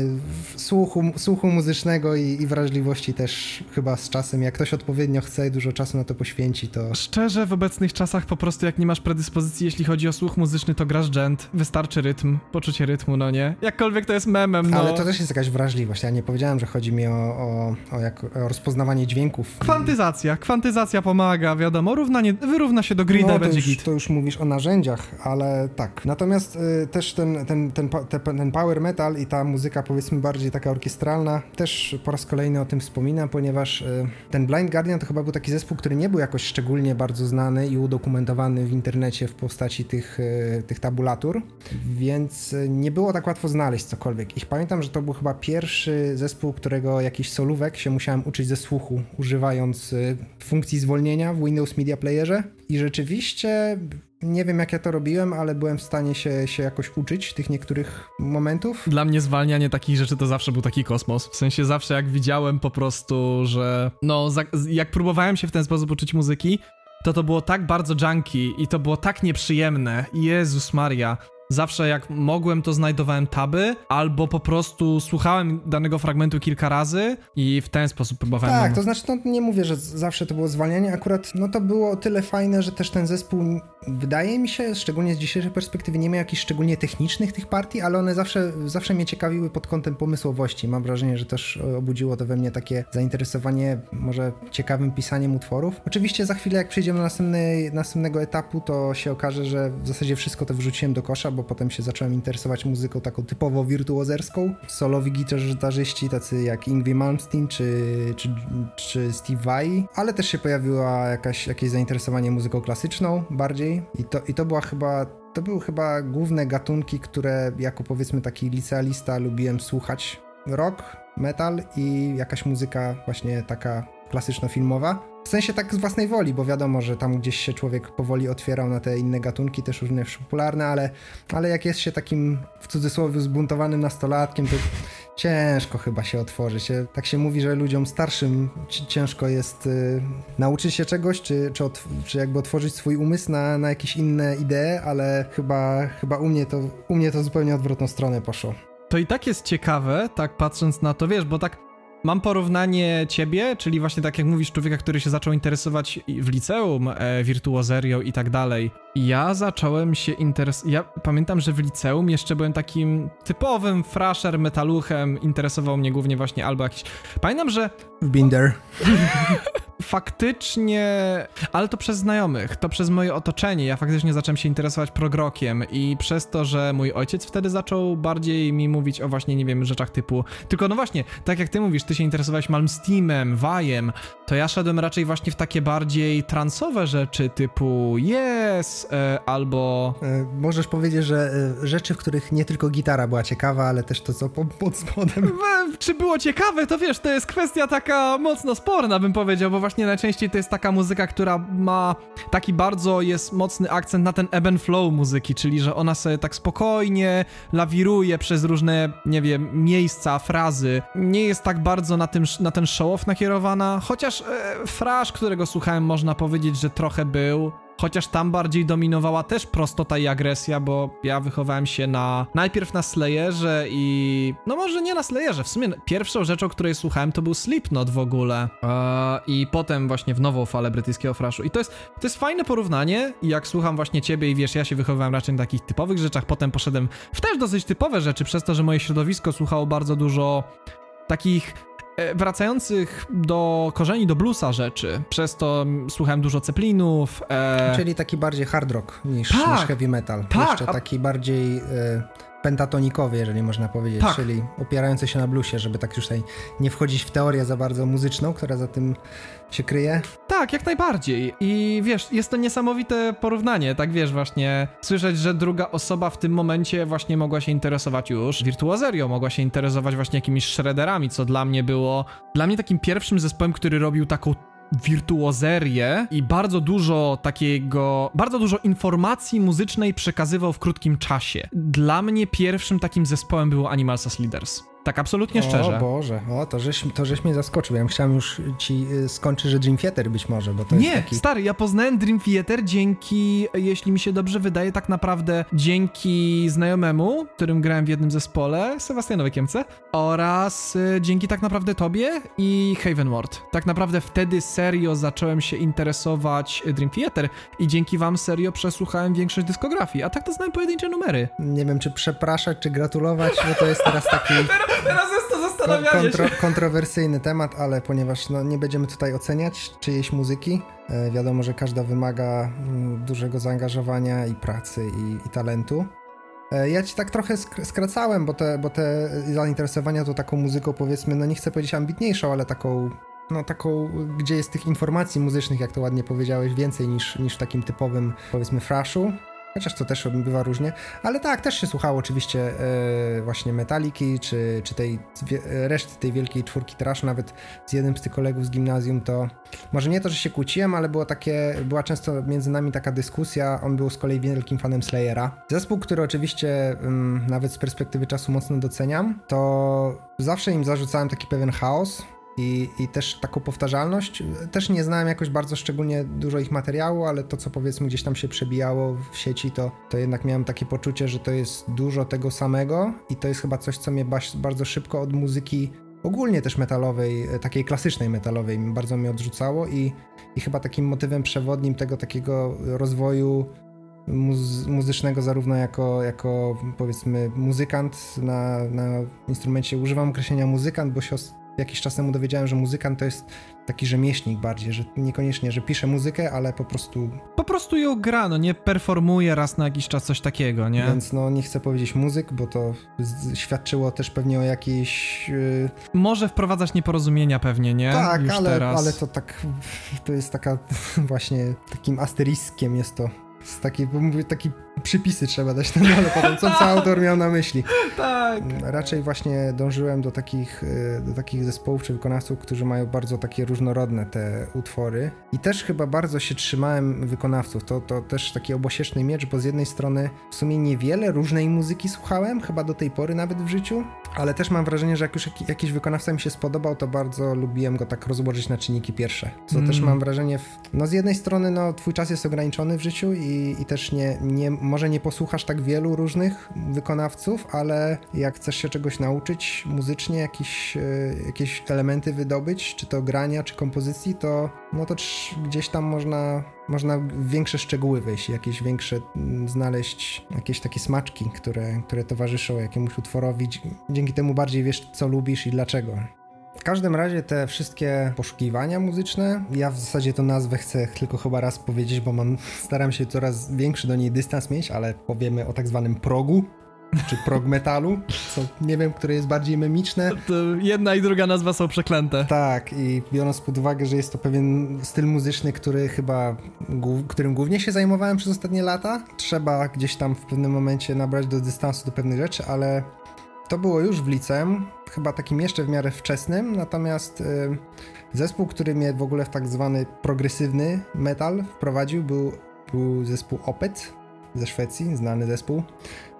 słuchu, słuchu muzycznego i, i, wrażliwości też chyba z czasem. Jak ktoś odpowiednio chce i dużo czasu na to poświęci, to. Szczerze, w obecnych czasach po prostu jak nie masz predyspozycji, jeśli chodzi o słuch muzyczny, to grasz dżent. Wystarczy rytm, poczucie rytmu, no nie? Jakkolwiek to jest memem, no. Ale to też jest jakaś wrażliwość. Ja nie powiedziałem, że chodzi mi o, o, o, jak, o rozpoznawanie dźwięków. Kwantyzacja. Kwantyzacja pomaga, wiadomo. Równanie, wyrówna się do grida, no, będzie już, git. Już mówisz o narzędziach, ale tak. Natomiast y, też ten, ten, ten, ten, power metal i ta muzyka powiedzmy bardziej taka orkiestralna, też po raz kolejny o tym wspominam, ponieważ y, ten Blind Guardian to chyba był taki zespół, który nie był jakoś szczególnie bardzo znany i udokumentowany w internecie w postaci tych, y, tych tabulatur, więc y, nie było tak łatwo znaleźć cokolwiek. Ich pamiętam, że to był chyba pierwszy zespół, którego jakiś solówek się musiałem uczyć ze słuchu, używając y, funkcji zwolnienia w Windows Media Playerze i rzeczywiście nie wiem jak ja to robiłem, ale byłem w stanie się, się jakoś uczyć tych niektórych momentów. Dla mnie zwalnianie takich rzeczy to zawsze był taki kosmos. W sensie zawsze jak widziałem po prostu, że no jak próbowałem się w ten sposób uczyć muzyki, to to było tak bardzo junky i to było tak nieprzyjemne. Jezus Maria. Zawsze jak mogłem, to znajdowałem taby, albo po prostu słuchałem danego fragmentu kilka razy i w ten sposób próbowałem. Tak, to znaczy, no, nie mówię, że zawsze to było zwalnianie, akurat no to było o tyle fajne, że też ten zespół, wydaje mi się, szczególnie z dzisiejszej perspektywy, nie miał jakichś szczególnie technicznych tych partii, ale one zawsze, zawsze mnie ciekawiły pod kątem pomysłowości. Mam wrażenie, że też obudziło to we mnie takie zainteresowanie może ciekawym pisaniem utworów. Oczywiście za chwilę, jak przejdziemy do następnej, następnego etapu, to się okaże, że w zasadzie wszystko to wrzuciłem do kosza, bo potem się zacząłem interesować muzyką taką typowo wirtuozerską. Solowi gitarzyści tacy jak Ingwie Malmsteen czy, czy, czy Steve Vai, ale też się pojawiło jakaś, jakieś zainteresowanie muzyką klasyczną bardziej i to, i to była chyba to były chyba główne gatunki, które jako powiedzmy taki licealista lubiłem słuchać. Rock, metal i jakaś muzyka właśnie taka klasyczno-filmowa. W sensie tak z własnej woli, bo wiadomo, że tam gdzieś się człowiek powoli otwierał na te inne gatunki, też również popularne, ale, ale jak jest się takim w cudzysłowie zbuntowanym nastolatkiem, to ciężko chyba się otworzyć. Tak się mówi, że ludziom starszym ciężko jest y, nauczyć się czegoś, czy, czy, czy jakby otworzyć swój umysł na, na jakieś inne idee, ale chyba, chyba u, mnie to, u mnie to zupełnie odwrotną stronę poszło. To i tak jest ciekawe, tak patrząc na to, wiesz, bo tak Mam porównanie ciebie, czyli właśnie tak jak mówisz, człowieka, który się zaczął interesować w liceum, e, wirtuozerią i tak dalej. Ja zacząłem się interesować. Ja pamiętam, że w liceum jeszcze byłem takim typowym frasher metaluchem. Interesował mnie głównie właśnie albo jakiś. Pamiętam, że. Binder. faktycznie, ale to przez znajomych, to przez moje otoczenie. Ja faktycznie zacząłem się interesować progrokiem i przez to, że mój ojciec wtedy zaczął bardziej mi mówić o właśnie, nie wiem, rzeczach typu. Tylko no właśnie, tak jak ty mówisz, ty się interesowałeś Malmsteamem, Wajem, to ja szedłem raczej właśnie w takie bardziej transowe rzeczy typu Yes e, albo. E, możesz powiedzieć, że e, rzeczy, w których nie tylko gitara była ciekawa, ale też to, co po, pod spodem. Czy było ciekawe, to wiesz, to jest kwestia taka mocno sporna, bym powiedział, bo właśnie najczęściej to jest taka muzyka, która ma taki bardzo jest mocny akcent na ten ebb and flow muzyki, czyli że ona sobie tak spokojnie lawiruje przez różne, nie wiem, miejsca, frazy. Nie jest tak bardzo na, tym, na ten show-off nakierowana, chociaż e, fraż, którego słuchałem, można powiedzieć, że trochę był. Chociaż tam bardziej dominowała też prostota i agresja, bo ja wychowałem się na najpierw na Slayerze i no może nie na Slayerze, w sumie pierwszą rzeczą, której słuchałem to był Slipknot w ogóle. Eee, i potem właśnie w nową falę brytyjskiego fraszu. I to jest, to jest fajne porównanie i jak słucham właśnie ciebie i wiesz, ja się wychowałem raczej na takich typowych rzeczach, potem poszedłem w też dosyć typowe rzeczy, przez to, że moje środowisko słuchało bardzo dużo takich wracających do korzeni, do bluesa rzeczy. Przez to słuchałem dużo Ceplinów. E... Czyli taki bardziej hard rock niż, tak, niż heavy metal. Tak, Jeszcze taki bardziej... E pentatonikowy, jeżeli można powiedzieć, tak. czyli opierający się na bluesie, żeby tak już tutaj nie wchodzić w teorię za bardzo muzyczną, która za tym się kryje. Tak, jak najbardziej. I wiesz, jest to niesamowite porównanie, tak wiesz, właśnie słyszeć, że druga osoba w tym momencie właśnie mogła się interesować już wirtuozerią, mogła się interesować właśnie jakimiś shredderami, co dla mnie było, dla mnie takim pierwszym zespołem, który robił taką wirtuozerię i bardzo dużo takiego, bardzo dużo informacji muzycznej przekazywał w krótkim czasie. Dla mnie pierwszym takim zespołem było Animals as Leaders. Tak, absolutnie szczerze. O Boże, o, to żeś, to żeś mnie zaskoczył. Ja chciałem już ci y, skończyć, że Dream Theater być może, bo to Nie, jest taki... stary, ja poznałem Dream Theater dzięki, jeśli mi się dobrze wydaje, tak naprawdę dzięki znajomemu, którym grałem w jednym zespole, Sebastianowi Kiemce, oraz y, dzięki tak naprawdę tobie i Havenward. Tak naprawdę wtedy serio zacząłem się interesować Dream Theater i dzięki wam serio przesłuchałem większość dyskografii, a tak to znałem pojedyncze numery. Nie wiem, czy przepraszać, czy gratulować, bo to jest teraz taki... Teraz jest to zastanawianie kontro, się. Kontrowersyjny temat, ale ponieważ no, nie będziemy tutaj oceniać czyjejś muzyki, e, wiadomo, że każda wymaga mm, dużego zaangażowania i pracy i, i talentu. E, ja ci tak trochę skracałem, bo te, bo te zainteresowania to taką muzyką powiedzmy, no nie chcę powiedzieć ambitniejszą, ale taką no taką, gdzie jest tych informacji muzycznych, jak to ładnie powiedziałeś, więcej niż, niż w takim typowym, powiedzmy, frashu. Chociaż to też bywa różnie, ale tak, też się słuchało oczywiście e, właśnie Metaliki, czy, czy tej reszty tej wielkiej czwórki trash, nawet z jednym z tych kolegów z gimnazjum, to może nie to, że się kłóciłem, ale było takie, była często między nami taka dyskusja, on był z kolei wielkim fanem Slayera. Zespół, który oczywiście um, nawet z perspektywy czasu mocno doceniam, to zawsze im zarzucałem taki pewien chaos, i, i też taką powtarzalność. Też nie znałem jakoś bardzo szczególnie dużo ich materiału, ale to, co powiedzmy gdzieś tam się przebijało w sieci, to, to jednak miałem takie poczucie, że to jest dużo tego samego i to jest chyba coś, co mnie bardzo szybko od muzyki ogólnie też metalowej, takiej klasycznej metalowej bardzo mnie odrzucało i, i chyba takim motywem przewodnim tego takiego rozwoju muzy muzycznego zarówno jako, jako powiedzmy muzykant na, na instrumencie, używam określenia muzykant, bo się jakiś czas temu dowiedziałem, że muzykant to jest taki rzemieślnik bardziej, że niekoniecznie, że pisze muzykę, ale po prostu... Po prostu ją gra, no nie performuje raz na jakiś czas coś takiego, nie? Więc no nie chcę powiedzieć muzyk, bo to świadczyło też pewnie o jakiejś... Yy... Może wprowadzać nieporozumienia pewnie, nie? Tak, ale, ale to tak, to jest taka właśnie takim asteriskiem jest to z taki, bo mówię, taki przypisy trzeba dać na dole potem, co, autor miał na myśli. Tak. Raczej właśnie dążyłem do takich, y, do takich zespołów czy wykonawców, którzy mają bardzo takie różnorodne te utwory. I też chyba bardzo się trzymałem wykonawców. To, to też taki obosieczny miecz, bo z jednej strony w sumie niewiele różnej muzyki słuchałem, chyba do tej pory nawet w życiu, ale też mam wrażenie, że jak już jakiś wykonawca mi się spodobał, to bardzo lubiłem go tak rozłożyć na czynniki pierwsze. Co mm. też mam wrażenie, w, no z jednej strony no twój czas jest ograniczony w życiu i, i też nie, nie może nie posłuchasz tak wielu różnych wykonawców, ale jak chcesz się czegoś nauczyć muzycznie, jakieś, e, jakieś elementy wydobyć, czy to grania, czy kompozycji, to no to gdzieś tam można, można większe szczegóły wejść, jakieś większe mm, znaleźć, jakieś takie smaczki, które, które towarzyszą jakiemuś utworowi. Dzięki temu bardziej wiesz, co lubisz i dlaczego. W każdym razie te wszystkie poszukiwania muzyczne, ja w zasadzie to nazwę chcę tylko chyba raz powiedzieć, bo mam, staram się coraz większy do niej dystans mieć, ale powiemy o tak zwanym progu, czy prog metalu, co nie wiem, które jest bardziej memiczne. To jedna i druga nazwa są przeklęte. Tak, i biorąc pod uwagę, że jest to pewien styl muzyczny, który chyba, którym głównie się zajmowałem przez ostatnie lata, trzeba gdzieś tam w pewnym momencie nabrać do dystansu do pewnych rzeczy, ale to było już w liceum, chyba takim jeszcze w miarę wczesnym, natomiast y, zespół, który mnie w ogóle w tak zwany progresywny metal wprowadził, był, był zespół Opet ze Szwecji, znany zespół.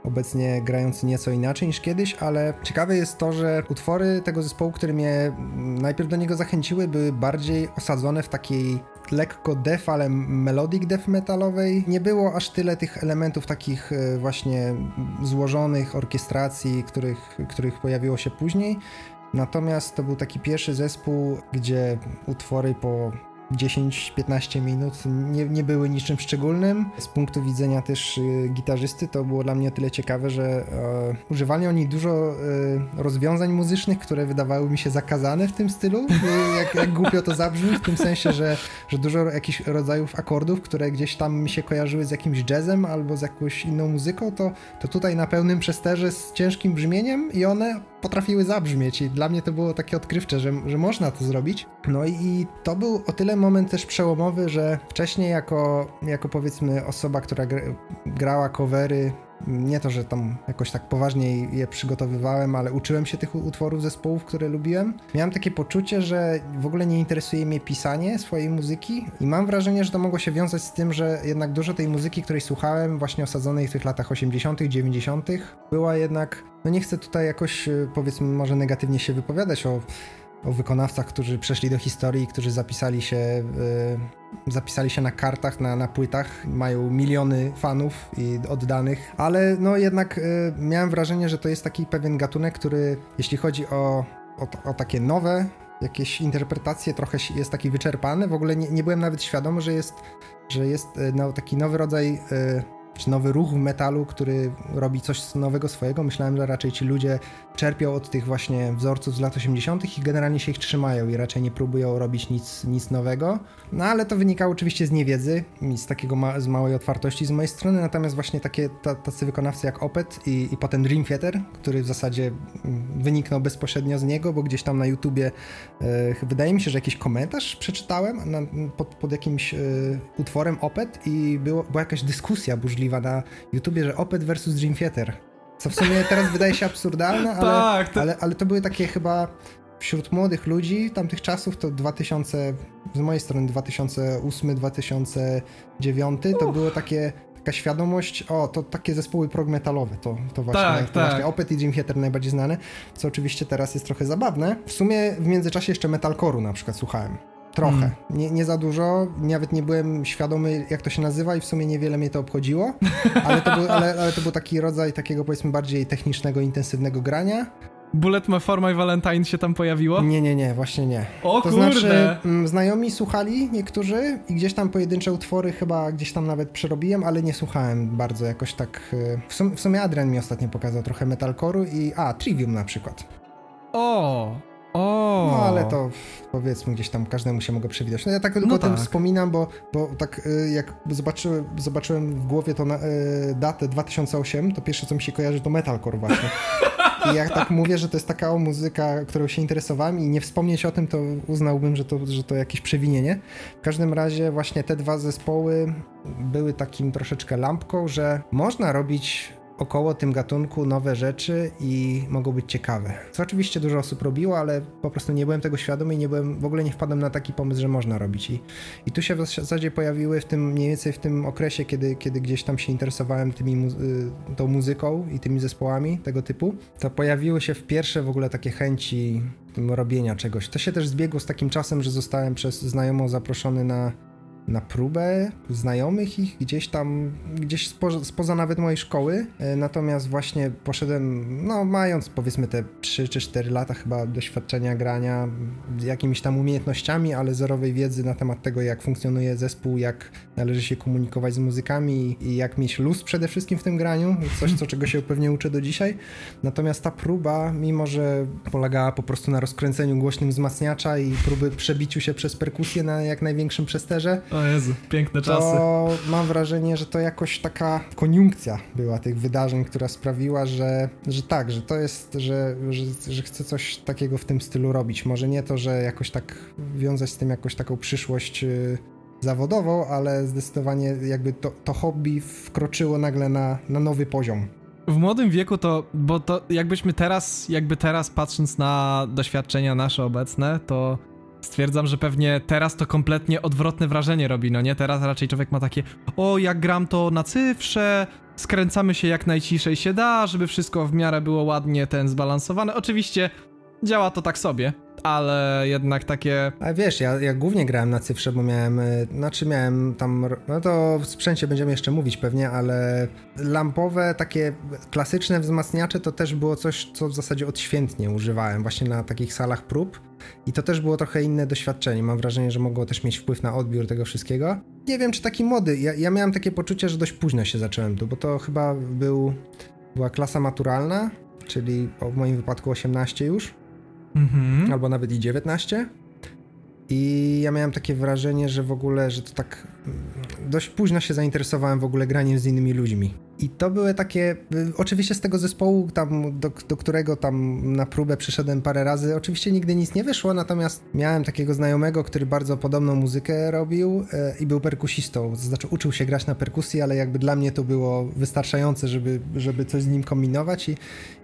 Obecnie grający nieco inaczej niż kiedyś, ale ciekawe jest to, że utwory tego zespołu, które mnie najpierw do niego zachęciły, były bardziej osadzone w takiej lekko def, ale melodic def metalowej. Nie było aż tyle tych elementów takich e, właśnie złożonych orkiestracji, których, których pojawiło się później. Natomiast to był taki pierwszy zespół, gdzie utwory po 10-15 minut nie, nie były niczym szczególnym. Z punktu widzenia też y, gitarzysty to było dla mnie tyle ciekawe, że e, używali oni dużo e, rozwiązań muzycznych, które wydawały mi się zakazane w tym stylu, y, jak, jak głupio to zabrzmi, w tym sensie, że, że dużo jakichś rodzajów akordów, które gdzieś tam mi się kojarzyły z jakimś jazzem albo z jakąś inną muzyką, to, to tutaj na pełnym przesterze z ciężkim brzmieniem i one potrafiły zabrzmieć i dla mnie to było takie odkrywcze, że, że można to zrobić. No i to był o tyle moment też przełomowy, że wcześniej jako, jako powiedzmy osoba, która grała covery, nie to, że tam jakoś tak poważnie je przygotowywałem, ale uczyłem się tych utworów zespołów, które lubiłem. Miałem takie poczucie, że w ogóle nie interesuje mnie pisanie swojej muzyki i mam wrażenie, że to mogło się wiązać z tym, że jednak dużo tej muzyki, której słuchałem, właśnie osadzonej w tych latach 80., 90., była jednak, no nie chcę tutaj jakoś powiedzmy może negatywnie się wypowiadać o o wykonawcach, którzy przeszli do historii, którzy zapisali się, y, zapisali się na kartach, na, na płytach, mają miliony fanów i oddanych, ale no jednak y, miałem wrażenie, że to jest taki pewien gatunek, który jeśli chodzi o, o, o takie nowe jakieś interpretacje, trochę jest taki wyczerpany, w ogóle nie, nie byłem nawet świadomy, że jest, że jest y, no, taki nowy rodzaj czy nowy ruch w metalu, który robi coś nowego swojego. Myślałem, że raczej ci ludzie czerpią od tych właśnie wzorców z lat 80. i generalnie się ich trzymają i raczej nie próbują robić nic, nic nowego. No ale to wynikało oczywiście z niewiedzy z takiego ma z małej otwartości z mojej strony, natomiast właśnie takie tacy wykonawcy jak Opet i, i potem Dream Theater, który w zasadzie mm, wyniknął bezpośrednio z niego, bo gdzieś tam na YouTubie e, wydaje mi się, że jakiś komentarz przeczytałem na, pod, pod jakimś e, utworem Opet i było, była jakaś dyskusja burzliwa możliwa na YouTubie, że Opet versus Dream Theater. Co w sumie teraz wydaje się absurdalne, ale, Tak, to- ale, ale to były takie chyba wśród młodych ludzi tamtych czasów, to 2000, z mojej strony 2008-2009, to było takie taka świadomość, o, to takie zespoły prog metalowe, to, to właśnie, Tak, to tak. właśnie Opet i Dream Theater najbardziej znane, co oczywiście teraz jest trochę zabawne. W sumie w międzyczasie jeszcze metalcore'u na przykład słuchałem. Trochę. Mm. Nie, nie za dużo, nawet nie byłem świadomy, jak to się nazywa i w sumie niewiele mnie to obchodziło, ale to był, ale, ale to był taki rodzaj takiego powiedzmy bardziej technicznego, intensywnego grania. Bullet My For My Valentine się tam pojawiło? Nie, nie, nie, właśnie nie. O To kurde! znaczy, mm, znajomi słuchali niektórzy i gdzieś tam pojedyncze utwory chyba gdzieś tam nawet przerobiłem, ale nie słuchałem bardzo jakoś tak. y, W sumie, w sumie Adrian mi ostatnio pokazał trochę metalcore'u i. A, Trivium na przykład. O! O! No ale to powiedzmy gdzieś tam każdemu się mogę przewidzieć. No ja tak tylko No o tym tak. wspominam, bo, bo tak y, jak zobaczyłem, zobaczyłem w głowie to na, y, datę 2008, to pierwsze co mi się kojarzy to metalcore właśnie. I jak tak mówię, że to jest taka o muzyka, którą się interesowałem i nie wspomnieć o tym, to uznałbym, że to, że to jakieś przewinienie. W każdym razie właśnie te dwa zespoły były takim troszeczkę lampką, że można robić około tym gatunku nowe rzeczy i mogą być ciekawe. Co oczywiście dużo osób robiło, ale po prostu nie byłem tego świadomy i nie byłem, w ogóle nie wpadłem na taki pomysł, że można robić. I, i tu się w zasadzie pojawiły w tym, mniej więcej w tym okresie, kiedy, kiedy gdzieś tam się interesowałem tymi, mu- y, tą muzyką i tymi zespołami tego typu, to pojawiły się w pierwsze w ogóle takie chęci robienia czegoś. To się też zbiegło z takim czasem, że zostałem przez znajomą zaproszony na na próbę znajomych ich gdzieś tam, gdzieś spoza, spoza nawet mojej szkoły. E, Natomiast właśnie poszedłem, no mając powiedzmy te 3 czy 4 lata chyba doświadczenia grania, z jakimiś tam umiejętnościami, ale zerowej wiedzy na temat tego, jak funkcjonuje zespół, jak należy się komunikować z muzykami i jak mieć luz przede wszystkim w tym graniu. Coś, co czego się pewnie uczę do dzisiaj. Natomiast ta próba, mimo że polegała po prostu na rozkręceniu głośnym wzmacniacza i próby przebiciu się przez perkusję na jak największym przesterze, O Jezu, piękne czasy. to mam wrażenie, że to jakoś taka koniunkcja była tych wydarzeń, która sprawiła, że, że tak, że to jest, że, że, że chcę coś takiego w tym stylu robić. Może nie to, że jakoś tak wiązać z tym jakąś taką przyszłość y, zawodową, ale zdecydowanie jakby to, to hobby wkroczyło nagle na, na nowy poziom. W młodym wieku to, bo to jakbyśmy teraz, jakby teraz patrząc na doświadczenia nasze obecne, to stwierdzam, że pewnie teraz to kompletnie odwrotne wrażenie robi, no nie? Teraz raczej człowiek ma takie, o jak gram to na cyfrze, skręcamy się jak najciszej się da, żeby wszystko w miarę było ładnie ten zbalansowane. Oczywiście działa to tak sobie, ale jednak takie Ale wiesz, ja, ja głównie grałem na cyfrze, bo miałem, y, znaczy miałem tam, no to w sprzęcie będziemy jeszcze mówić pewnie, ale lampowe, takie klasyczne wzmacniacze to też było coś, co w zasadzie odświętnie używałem właśnie na takich salach prób i to też było trochę inne doświadczenie. Mam wrażenie, że mogło też mieć wpływ na odbiór tego wszystkiego. Nie wiem, czy taki młody, ja, ja miałem takie poczucie, że dość późno się zacząłem tu, bo to chyba był, była klasa maturalna, czyli w moim wypadku 18 już Mhm. albo nawet i 19. I ja miałem takie wrażenie, że w ogóle, że to tak dość późno się zainteresowałem w ogóle graniem z innymi ludźmi. I to były takie, y, oczywiście z tego zespołu, tam, do, do którego tam na próbę przyszedłem parę razy, oczywiście nigdy nic nie wyszło, natomiast miałem takiego znajomego, który bardzo podobną muzykę robił e, i był perkusistą, znaczy uczył się grać na perkusji, ale jakby dla mnie to było wystarczające, żeby, żeby coś z nim kombinować i,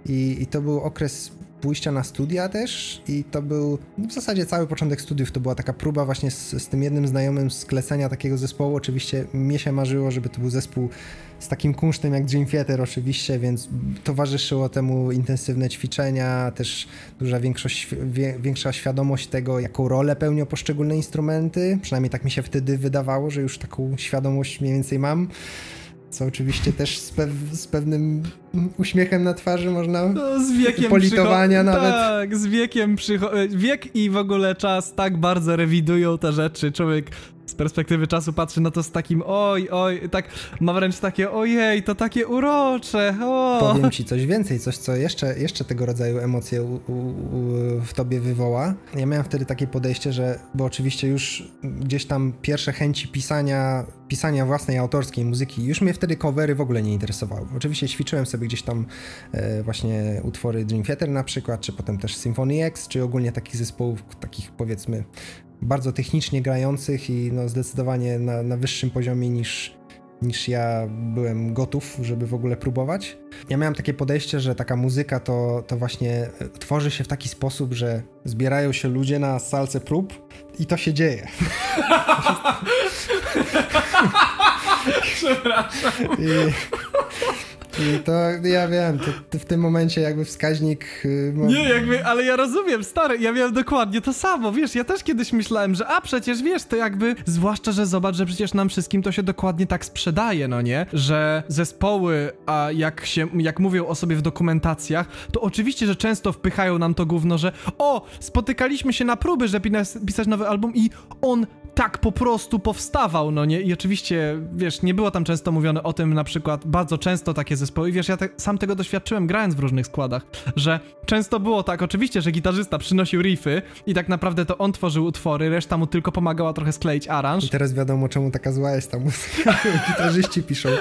i, i to był okres pójścia na studia też i to był w zasadzie cały początek studiów to była taka próba właśnie z, z tym jednym znajomym sklecenia takiego zespołu. Oczywiście mnie się marzyło, żeby to był zespół z takim kunsztem jak Dream Theater oczywiście, więc towarzyszyło temu intensywne ćwiczenia, też duża większość, większa świadomość tego, jaką rolę pełnią poszczególne instrumenty. Przynajmniej tak mi się wtedy wydawało, że już taką świadomość mniej więcej mam. Co oczywiście też z, pew, z pewnym uśmiechem na twarzy można No, z wiekiem politowania nawet. Tak, z wiekiem przycho- Wiek i w ogóle czas tak bardzo rewidują te rzeczy. Człowiek z perspektywy czasu patrzy na to z takim oj, oj, tak ma wręcz takie ojej, to takie urocze, o. Powiem ci coś więcej, coś co jeszcze, jeszcze tego rodzaju emocje u, u, u, w tobie wywoła. Ja miałem wtedy takie podejście, że, bo oczywiście już gdzieś tam pierwsze chęci pisania, pisania własnej autorskiej muzyki, już mnie wtedy covery w ogóle nie interesowały. Oczywiście ćwiczyłem sobie gdzieś tam e, właśnie utwory Dream Theater na przykład, czy potem też Symphony X, czy ogólnie takich zespołów, takich powiedzmy bardzo technicznie grających i no zdecydowanie na, na wyższym poziomie niż, niż ja byłem gotów, żeby w ogóle próbować. Ja miałem takie podejście, że taka muzyka to, to właśnie tworzy się w taki sposób, że zbierają się ludzie na salce prób i to się dzieje. Przepraszam. I, I to ja wiem, to, w tym momencie jakby wskaźnik. y, Nie, jakby, ale ja rozumiem, stary, ja miałem dokładnie to samo, wiesz, ja też kiedyś myślałem, że a przecież wiesz, to jakby, zwłaszcza, że zobacz, że przecież nam wszystkim to się dokładnie tak sprzedaje, no nie? Że zespoły, a jak się, jak mówią o sobie w dokumentacjach, to oczywiście, że często wpychają nam to gówno, że o, spotykaliśmy się na próby, żeby pisać nowy album i on tak po prostu powstawał, no nie? I oczywiście, wiesz, nie było tam często mówione o tym, na przykład, bardzo często takie zespoły, i wiesz, ja te, sam tego doświadczyłem grając w różnych składach, że często było tak, oczywiście, że gitarzysta przynosił riffy i tak naprawdę to on tworzył utwory, reszta mu tylko pomagała trochę skleić aranż. I teraz wiadomo, czemu taka zła jest ta muzyka. Gitarzyści piszą.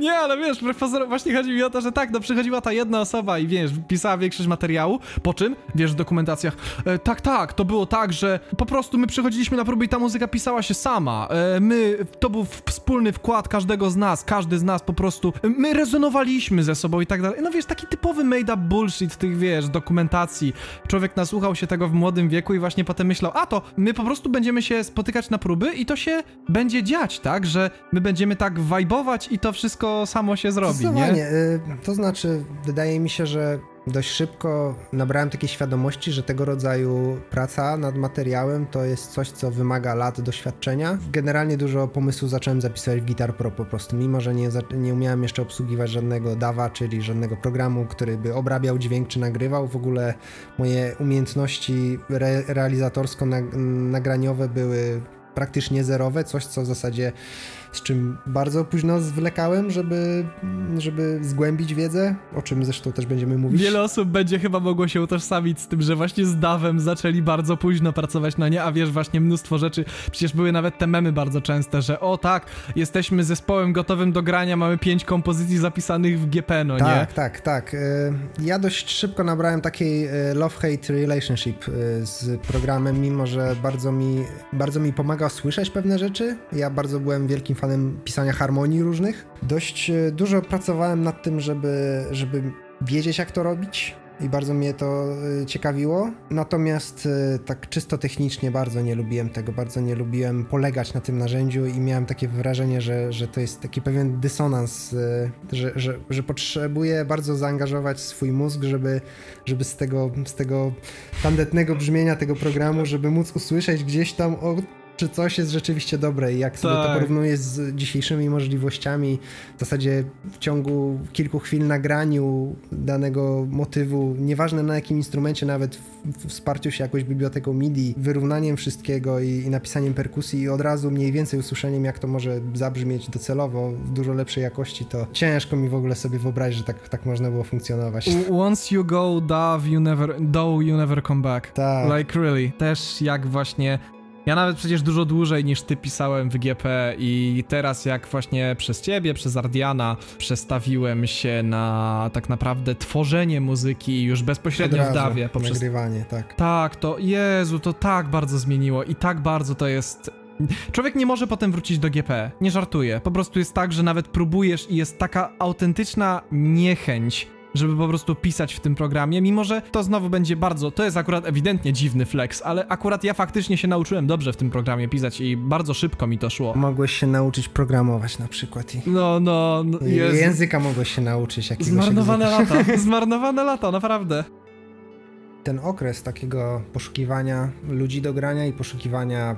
Nie, ale wiesz, pozorom właśnie chodzi mi o to, że tak, no przychodziła ta jedna osoba i wiesz, pisała większość materiału, po czym, wiesz, w dokumentacjach, e, tak, tak, to było tak, że po prostu my przychodziliśmy na próby i ta muzyka pisała się sama. E, my, to był wspólny wkład każdego z nas, każdy z nas po prostu, e, my rezonowaliśmy ze sobą i tak dalej. No wiesz, taki typowy made-up bullshit tych, wiesz, dokumentacji. Człowiek nasłuchał się tego w młodym wieku i właśnie potem myślał, a to my po prostu będziemy się spotykać na próby i to się będzie dziać, tak, że my będziemy tak wajbować i to wszystko samo się zrobi, nie? Y, To znaczy, wydaje mi się, że dość szybko nabrałem takiej świadomości, że tego rodzaju praca nad materiałem to jest coś, co wymaga lat doświadczenia. Generalnie dużo pomysłów zacząłem zapisywać w Guitar Pro po prostu, mimo że nie, nie umiałem jeszcze obsługiwać żadnego DAWa, czyli żadnego programu, który by obrabiał dźwięk czy nagrywał. W ogóle moje umiejętności re realizatorsko-nagraniowe były praktycznie zerowe, coś co w zasadzie z czym bardzo późno zwlekałem, żeby, żeby zgłębić wiedzę, o czym zresztą też będziemy mówić. Wiele osób będzie chyba mogło się utożsamić z tym, że właśnie z Dawem zaczęli bardzo późno pracować na nie, a wiesz, właśnie mnóstwo rzeczy, przecież były nawet te memy bardzo częste, że o tak, jesteśmy zespołem gotowym do grania, mamy pięć kompozycji zapisanych w GP, no nie? Tak, tak, tak. Y, Ja dość szybko nabrałem takiej y, love-hate relationship y, z programem, mimo że bardzo mi, bardzo mi pomagał słyszeć pewne rzeczy. Ja bardzo byłem wielkim fanem pisania harmonii różnych. Dość y, dużo pracowałem nad tym, żeby, żeby wiedzieć, jak to robić. I bardzo mnie to y, ciekawiło. Natomiast y, tak czysto technicznie bardzo nie lubiłem tego, bardzo nie lubiłem polegać na tym narzędziu i miałem takie wrażenie, że, że to jest taki pewien dysonans, że, że, że potrzebuję bardzo zaangażować swój mózg, żeby, żeby z, tego, z tego tandetnego brzmienia tego programu, żeby móc usłyszeć gdzieś tam o czy coś jest rzeczywiście dobre i jak sobie to Tak. porównuję z dzisiejszymi możliwościami, w zasadzie w ciągu kilku chwil nagraniu danego motywu, nieważne na jakim instrumencie, nawet w, w wsparciu się jakąś biblioteką MIDI, wyrównaniem wszystkiego i, i napisaniem perkusji i od razu mniej więcej usłyszeniem, jak to może zabrzmieć docelowo w dużo lepszej jakości, to ciężko mi w ogóle sobie wyobrazić, że tak, tak można było funkcjonować. Once you go, Dove, you never, though you never come back. Tak. Like really. Też jak właśnie. Ja nawet przecież dużo dłużej niż ty pisałem w GP i teraz jak właśnie przez ciebie, przez Ardiana przestawiłem się na tak naprawdę tworzenie muzyki już bezpośrednio w razu Dawie poprzez nagrywanie, tak. tak, to Jezu, to tak bardzo zmieniło i tak bardzo to jest. Człowiek nie może potem wrócić do GP. Nie żartuję. Po prostu jest tak, że nawet próbujesz i jest taka autentyczna niechęć, żeby po prostu pisać w tym programie, mimo że to znowu będzie bardzo. To jest akurat ewidentnie dziwny flex, ale akurat ja faktycznie się nauczyłem dobrze w tym programie pisać i bardzo szybko mi to szło. Mogłeś się nauczyć programować na przykład i No, no, no Jezu. języka mogłeś się nauczyć jakiegoś Zmarnowane lata. Zmarnowane lata, naprawdę. Ten okres takiego poszukiwania ludzi do grania i poszukiwania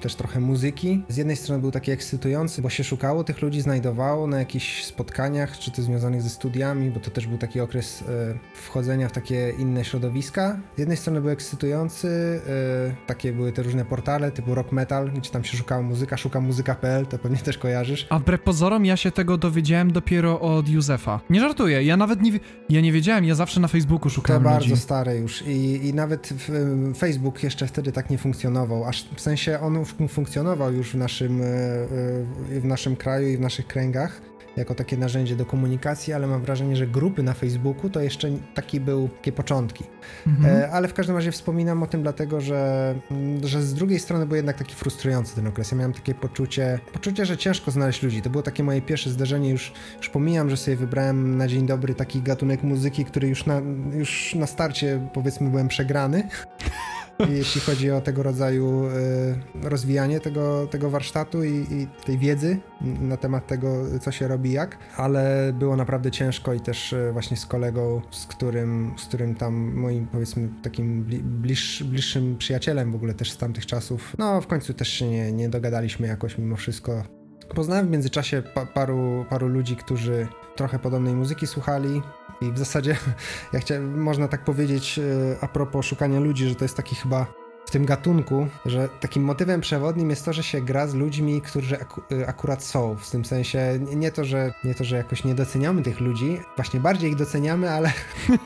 też trochę muzyki. Z jednej strony był taki ekscytujący, bo się szukało tych ludzi, znajdowało na jakichś spotkaniach, czy to związanych ze studiami, bo to też był taki okres e, wchodzenia w takie inne środowiska. Z jednej strony był ekscytujący, e, takie były te różne portale typu rock metal, gdzie tam się szukało muzyka, szukam muzyka.pl, to pewnie też kojarzysz. A wbrew pozorom ja się tego dowiedziałem dopiero od Józefa. Nie żartuję, ja nawet nie, ja nie wiedziałem, ja zawsze na Facebooku To szukałem bardzo ludzi. stare już i, i nawet Facebook jeszcze wtedy tak nie funkcjonował, aż w sensie on fun- funkcjonował już w naszym, e, e, w naszym kraju i w naszych kręgach. Jako takie narzędzie do komunikacji, ale mam wrażenie, że grupy na Facebooku to jeszcze taki był takie początki. Mhm. E, ale w każdym razie wspominam o tym dlatego, że, że z drugiej strony był jednak taki frustrujący ten okres. Ja miałem takie poczucie, poczucie, że ciężko znaleźć ludzi. To było takie moje pierwsze zdarzenie, już, już pomijam, że sobie wybrałem na dzień dobry taki gatunek muzyki, który już na, już na starcie powiedzmy byłem przegrany. Jeśli chodzi o tego rodzaju y, rozwijanie tego, tego warsztatu i, i, tej wiedzy na temat tego, co się robi jak, ale było naprawdę ciężko i też y, właśnie z kolegą, z którym, z którym tam moim powiedzmy takim bliż, bliższym przyjacielem w ogóle też z tamtych czasów, no w końcu też się nie, nie dogadaliśmy jakoś mimo wszystko. Poznałem w międzyczasie pa, paru, paru ludzi, którzy trochę podobnej muzyki słuchali, i w zasadzie, jak chciałem, można tak powiedzieć e, a propos szukania ludzi, że to jest taki chyba w tym gatunku, że takim motywem przewodnim jest to, że się gra z ludźmi, którzy ak y, akurat są. W tym sensie nie to, że, nie to, że jakoś nie doceniamy tych ludzi, właśnie bardziej ich doceniamy, ale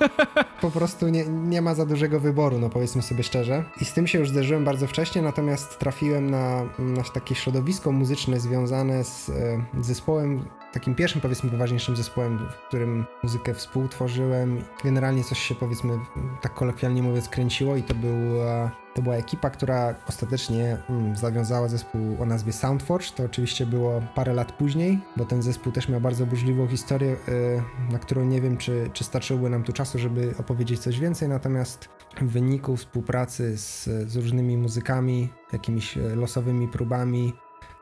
po prostu nie, nie ma za dużego wyboru, no powiedzmy sobie szczerze. I z tym się już zderzyłem bardzo wcześnie, natomiast trafiłem na, na takie środowisko muzyczne związane z y, zespołem takim pierwszym, powiedzmy, poważniejszym zespołem, w którym muzykę współtworzyłem. Generalnie coś się, powiedzmy, tak kolokwialnie mówiąc, kręciło i to była to była ekipa, która ostatecznie mm, zawiązała zespół o nazwie Soundforge. To oczywiście było parę lat później, bo ten zespół też miał bardzo burzliwą historię, yy, na którą nie wiem, czy, czy starczyłoby nam tu czasu, żeby opowiedzieć coś więcej. Natomiast w wyniku współpracy z, z różnymi muzykami, jakimiś e, losowymi próbami,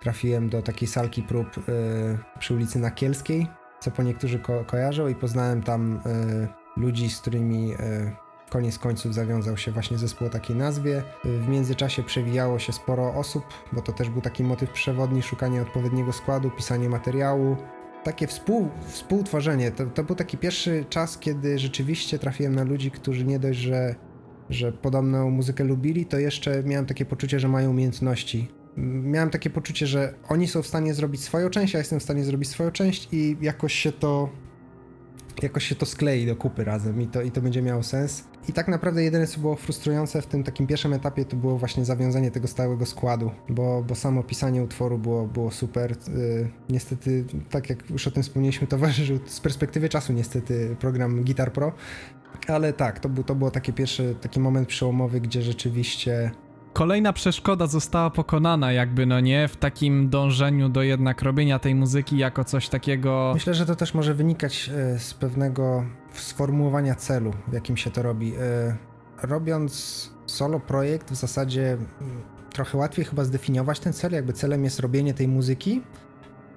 trafiłem do takiej salki prób yy, przy ulicy Nakielskiej, co po niektórzy ko kojarzą, i poznałem tam yy, ludzi, z którymi Koniec końców zawiązał się właśnie zespół o takiej nazwie. W międzyczasie przewijało się sporo osób, bo to też był taki motyw przewodni, szukanie odpowiedniego składu, pisanie materiału. Takie współ, współtworzenie, to, to był taki pierwszy czas, kiedy rzeczywiście trafiłem na ludzi, którzy nie dość, że, że podobną muzykę lubili, to jeszcze miałem takie poczucie, że mają umiejętności miałem takie poczucie, że oni są w stanie zrobić swoją część, ja jestem w stanie zrobić swoją część i jakoś się to jakoś się to sklei do kupy razem i to, i to będzie miało sens. I tak naprawdę jedyne, co było frustrujące w tym takim pierwszym etapie, to było właśnie zawiązanie tego stałego składu, bo, bo samo pisanie utworu było, było super. Yy, niestety, tak jak już o tym wspomnieliśmy, towarzyszył z perspektywy czasu niestety program Guitar Pro, ale tak, to, był, to było taki pierwszy taki moment przełomowy, gdzie rzeczywiście kolejna przeszkoda została pokonana, jakby, no nie, w takim dążeniu do jednak robienia tej muzyki jako coś takiego. Myślę, że to też może wynikać e, z pewnego sformułowania celu, w jakim się to robi. E, robiąc solo projekt, w zasadzie mm, trochę łatwiej chyba zdefiniować ten cel, jakby celem jest robienie tej muzyki.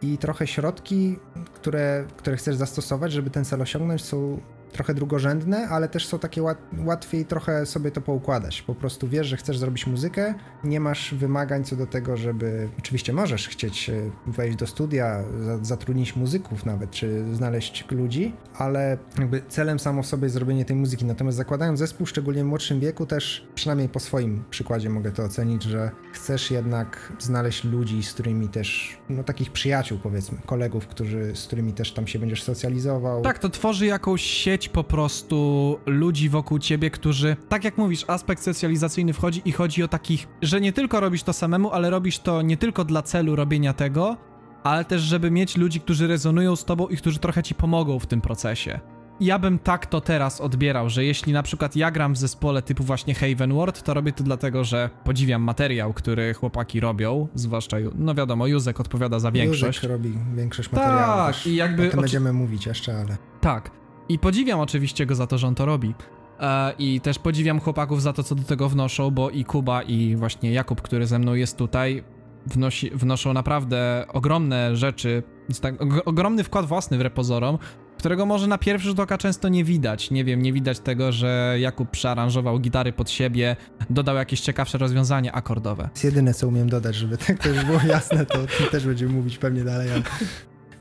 I trochę środki, które, które chcesz zastosować, żeby ten cel osiągnąć, są trochę drugorzędne, ale też są takie łat, łatwiej trochę sobie to poukładać. Po prostu wiesz, że chcesz zrobić muzykę, nie masz wymagań co do tego, żeby. Oczywiście możesz chcieć e, wejść do studia, zatrudnić muzyków nawet, czy znaleźć ludzi, ale jakby celem samo w sobie jest zrobienie tej muzyki. Natomiast zakładając zespół, szczególnie w młodszym wieku, też przynajmniej po swoim przykładzie mogę to ocenić, że chcesz jednak znaleźć ludzi, z którymi też, no takich przyjaciół powiedzmy, kolegów, którzy, z którymi też tam się będziesz socjalizował. Tak, to tworzy jakąś sieć mieć po prostu ludzi wokół ciebie, którzy, tak jak mówisz, aspekt socjalizacyjny wchodzi i chodzi o takich, że nie tylko robisz to samemu, ale robisz to nie tylko dla celu robienia tego, ale też, żeby mieć ludzi, którzy rezonują z tobą i którzy trochę ci pomogą w tym procesie. Ja bym tak to teraz odbierał, że jeśli na przykład ja gram w zespole typu właśnie Haven World, to robię to dlatego, że podziwiam materiał, który chłopaki robią, zwłaszcza, no wiadomo, Józek odpowiada za większość. Józek robi większość materiału. Tak, i jakby... O tym będziemy mówić jeszcze, ale... Tak, i podziwiam oczywiście go za to, że on to robi. E, I też podziwiam chłopaków za to, co do tego wnoszą, bo i Kuba, i właśnie Jakub, który ze mną jest tutaj, wnosi, wnoszą naprawdę ogromne rzeczy, tak, ogromny wkład własny w repozorom, którego może na pierwszy rzut oka często nie widać. Nie wiem, nie widać tego, że Jakub przearanżował gitary pod siebie, dodał jakieś ciekawsze rozwiązanie akordowe. jest jedyne, co umiem dodać, żeby tak to już było jasne, to też będziemy mówić pewnie dalej, ale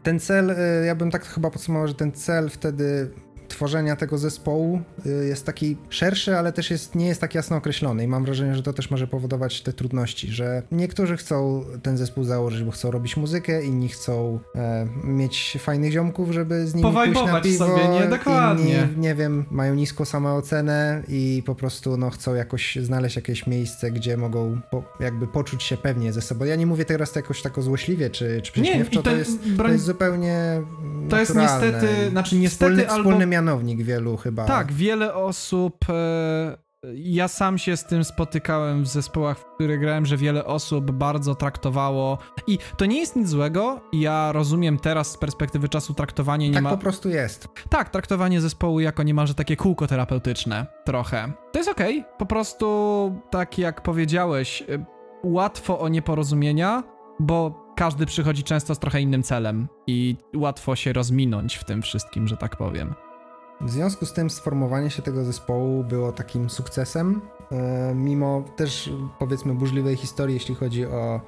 ten cel, y, ja bym tak chyba podsumował, że ten cel wtedy tworzenia tego zespołu y, jest taki szerszy, ale też jest, nie jest tak jasno określony i mam wrażenie, że to też może powodować te trudności, że niektórzy chcą ten zespół założyć, bo chcą robić muzykę, inni chcą e, mieć fajnych ziomków, żeby z nimi pójść na piwo, sobie, nie? Dokładnie. Inni, nie wiem, mają niską samoocenę i po prostu no, chcą jakoś znaleźć jakieś miejsce, gdzie mogą po, jakby poczuć się pewnie ze sobą. Ja nie mówię teraz jakoś tak złośliwie czy, czy prześmiewczo, nie, to, jest, broń... to jest zupełnie To jest niestety, znaczy niestety wspólny, albo... Wspólny mianownik wielu chyba. Tak, wiele osób... E... Ja sam się z tym spotykałem w zespołach, w których grałem, że wiele osób bardzo traktowało. I to nie jest nic złego. Ja rozumiem teraz z perspektywy czasu traktowanie nie tak ma. Tak po prostu jest. Tak, traktowanie zespołu jako niemalże takie kółko terapeutyczne. Trochę. To jest okej. Okay. Po prostu, tak jak powiedziałeś, y, łatwo o nieporozumienia, bo każdy przychodzi często z trochę innym celem i łatwo się rozminąć w tym wszystkim, że tak powiem. W związku z tym sformowanie się tego zespołu było takim sukcesem, e, mimo też powiedzmy burzliwej historii, jeśli chodzi o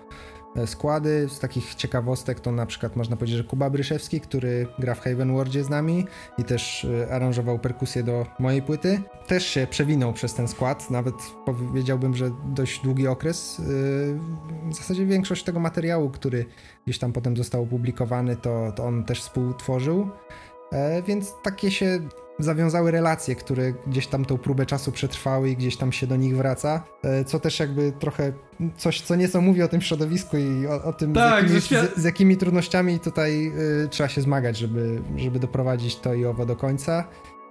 e, składy. Z takich ciekawostek to na przykład można powiedzieć, że Kuba Bryszewski, który gra w Haven Wardzie z nami i też e, aranżował perkusję do mojej płyty, też się przewinął przez ten skład, nawet powiedziałbym, że dość długi okres. W zasadzie większość tego materiału, który gdzieś tam potem został opublikowany, to, to on też współtworzył. Więc takie się zawiązały relacje, które gdzieś tam tą próbę czasu przetrwały i gdzieś tam się do nich wraca, e, co też jakby trochę coś, co nieco mówi o tym środowisku i o, o tym, tak, z, jakimi, świat... z, z, jakimi trudnościami tutaj y, trzeba się zmagać, żeby, żeby doprowadzić to i owo do końca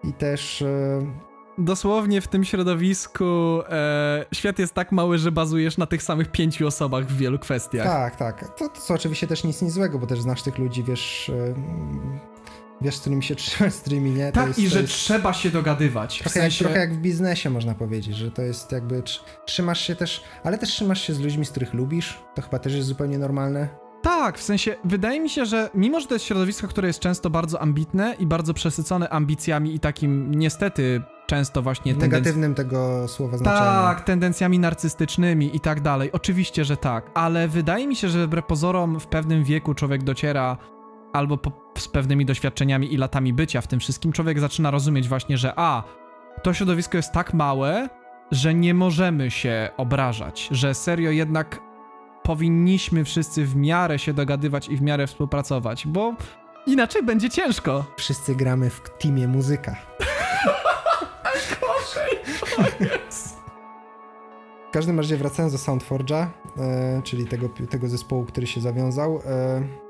i też... Y, Dosłownie w tym środowisku e, świat jest tak mały, że bazujesz na tych samych pięciu osobach w wielu kwestiach. Tak, tak. To, to co oczywiście też nic, nic złego, bo też znasz tych ludzi, wiesz, wiesz, z którymi się trzymać, z którymi nie. Tak, jest, i że jest... trzeba się dogadywać. Trochę, w sensie... jak, trochę jak w biznesie można powiedzieć, że to jest jakby, trzymasz się też, ale też trzymasz się z ludźmi, z których lubisz, to chyba też jest zupełnie normalne. Tak, w sensie, wydaje mi się, że mimo, że to jest środowisko, które jest często bardzo ambitne i bardzo przesycone ambicjami i takim niestety często właśnie... Negatywnym tego słowa znaczenia. Tak, tendencjami narcystycznymi i tak dalej. Oczywiście, że tak, ale wydaje mi się, że wbrew pozorom w pewnym wieku człowiek dociera albo po, z pewnymi doświadczeniami i latami bycia w tym wszystkim, człowiek zaczyna rozumieć właśnie, że a, to środowisko jest tak małe, że nie możemy się obrażać, że serio jednak powinniśmy wszyscy w miarę się dogadywać i w miarę współpracować, bo inaczej będzie ciężko. Wszyscy gramy w teamie muzyka. Gorzej, W każdym razie wracając do Soundforge'a, e, czyli tego, tego zespołu, który się zawiązał, e,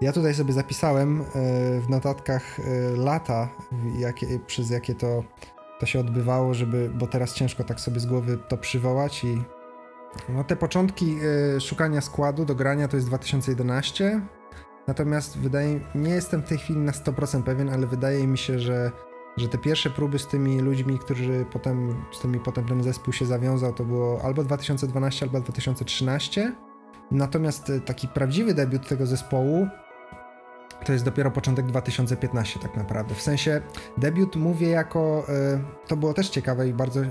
ja tutaj sobie zapisałem e, w notatkach e, lata, jakie, przez jakie to, to się odbywało, żeby, bo teraz ciężko tak sobie z głowy to przywołać i no te początki e, szukania składu do grania to jest 2011, natomiast wydaje, nie jestem w tej chwili na 100% pewien, ale wydaje mi się, że, że te pierwsze próby z tymi ludźmi, którzy potem, z tymi potem ten zespół się zawiązał, to było albo 2012, albo 2013. Natomiast taki prawdziwy debiut tego zespołu to jest dopiero początek 2015 tak naprawdę. W sensie debiut mówię jako, y, to było też ciekawe i bardzo, y,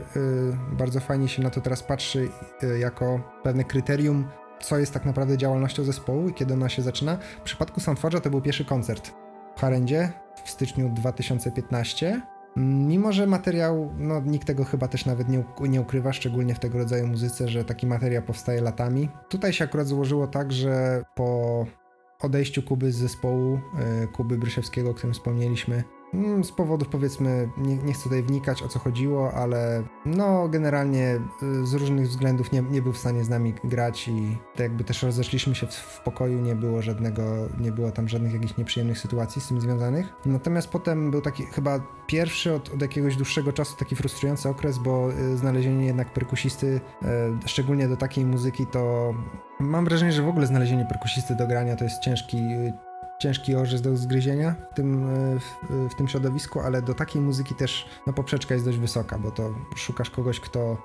bardzo fajnie się na to teraz patrzy y, jako pewne kryterium, co jest tak naprawdę działalnością zespołu i kiedy ona się zaczyna. W przypadku Soundforge'a to był pierwszy koncert w Harendzie w styczniu 2015. Mimo, że materiał, no nikt tego chyba też nawet nie, nie ukrywa, szczególnie w tego rodzaju muzyce, że taki materiał powstaje latami. Tutaj się akurat złożyło tak, że po odejściu Kuby z zespołu, e, Kuby Bryszewskiego, o którym wspomnieliśmy, z powodów powiedzmy, nie, nie, chcę tutaj wnikać o co chodziło, ale no generalnie y, z różnych względów nie, nie był w stanie z nami grać i to jakby też rozeszliśmy się w, w, pokoju, nie było żadnego, nie było tam żadnych jakichś nieprzyjemnych sytuacji z tym związanych. Natomiast potem był taki chyba pierwszy od, od jakiegoś dłuższego czasu taki frustrujący okres, bo y, znalezienie jednak perkusisty, y, szczególnie do takiej muzyki, to mam wrażenie, że w ogóle znalezienie perkusisty do grania to jest ciężki ciężki orzeł do zgryzienia w tym, e, w, w, tym środowisku, ale do takiej muzyki też no, poprzeczka jest dość wysoka, bo to szukasz kogoś, kto,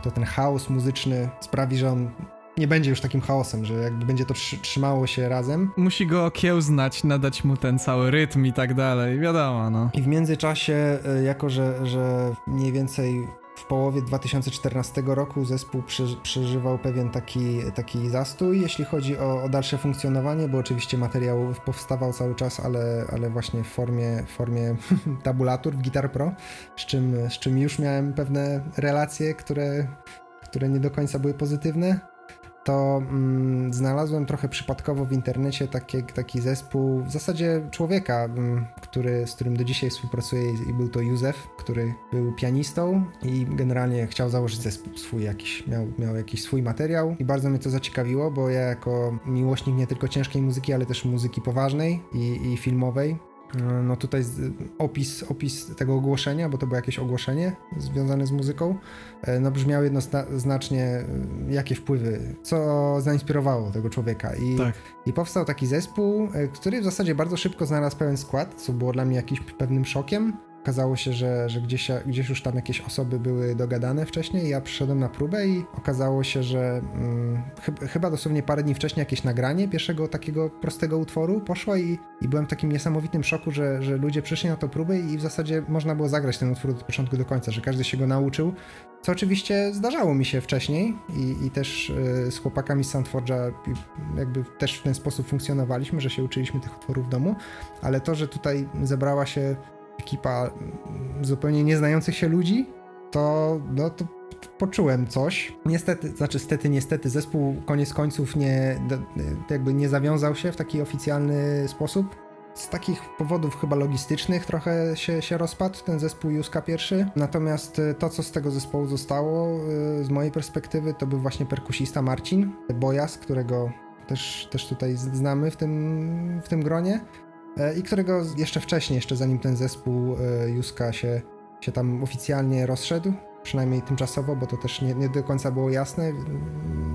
kto ten chaos muzyczny sprawi, że on nie będzie już takim chaosem, że jakby będzie to trzymało się razem. Musi go okiełznać, nadać mu ten cały rytm i tak dalej, wiadomo, no. I w międzyczasie, e, jako że, że mniej więcej w połowie 2014 roku zespół przeżywał pewien taki, taki zastój, jeśli chodzi o, o, dalsze funkcjonowanie, bo oczywiście materiał powstawał cały czas, ale, ale właśnie w formie, formie tabulatur w Guitar Pro, z czym, z czym już miałem pewne relacje, które, które nie do końca były pozytywne to mm, znalazłem trochę przypadkowo w internecie taki, taki zespół, w zasadzie człowieka, mm, który, z którym do dzisiaj współpracuję i był to Józef, który był pianistą i generalnie chciał założyć zespół swój jakiś, miał, miał jakiś swój materiał i bardzo mnie to zaciekawiło, bo ja jako miłośnik nie tylko ciężkiej muzyki, ale też muzyki poważnej i, i filmowej, no tutaj opis, opis tego ogłoszenia, bo to było jakieś ogłoszenie związane z muzyką, e, no brzmiał jednoznacznie e, jakie wpływy, co zainspirowało tego człowieka. I, tak. I powstał taki zespół, e, który w zasadzie bardzo szybko znalazł pełen skład, co było dla mnie jakimś pewnym szokiem. Okazało się, że, że gdzieś, gdzieś już tam jakieś osoby były dogadane wcześniej. Ja przyszedłem na próbę i okazało się, że hmm, chyba dosłownie parę dni wcześniej jakieś nagranie pierwszego takiego prostego utworu poszło i, i byłem w takim niesamowitym szoku, że, że ludzie przyszli na to próbę i w zasadzie można było zagrać ten utwór od początku do końca, że każdy się go nauczył. Co oczywiście zdarzało mi się wcześniej i, i też y, z chłopakami z Sandforge'a jakby też w ten sposób funkcjonowaliśmy, że się uczyliśmy tych utworów w domu, ale to, że tutaj zebrała się ekipa zupełnie nieznających się ludzi, to, no, to poczułem coś. Niestety, znaczy stety, niestety zespół koniec końców nie, jakby nie zawiązał się w taki oficjalny sposób. Z takich powodów chyba logistycznych trochę się, się rozpadł ten zespół Juska pierwszy. Natomiast e, to, co z tego zespołu zostało, e, z mojej perspektywy, to był właśnie perkusista Marcin Bojas, którego też, też tutaj znamy w tym, w tym gronie. E, i którego jeszcze wcześniej, jeszcze zanim ten zespół e, Juska się, się tam oficjalnie rozszedł, przynajmniej tymczasowo, bo to też nie, nie do końca było jasne,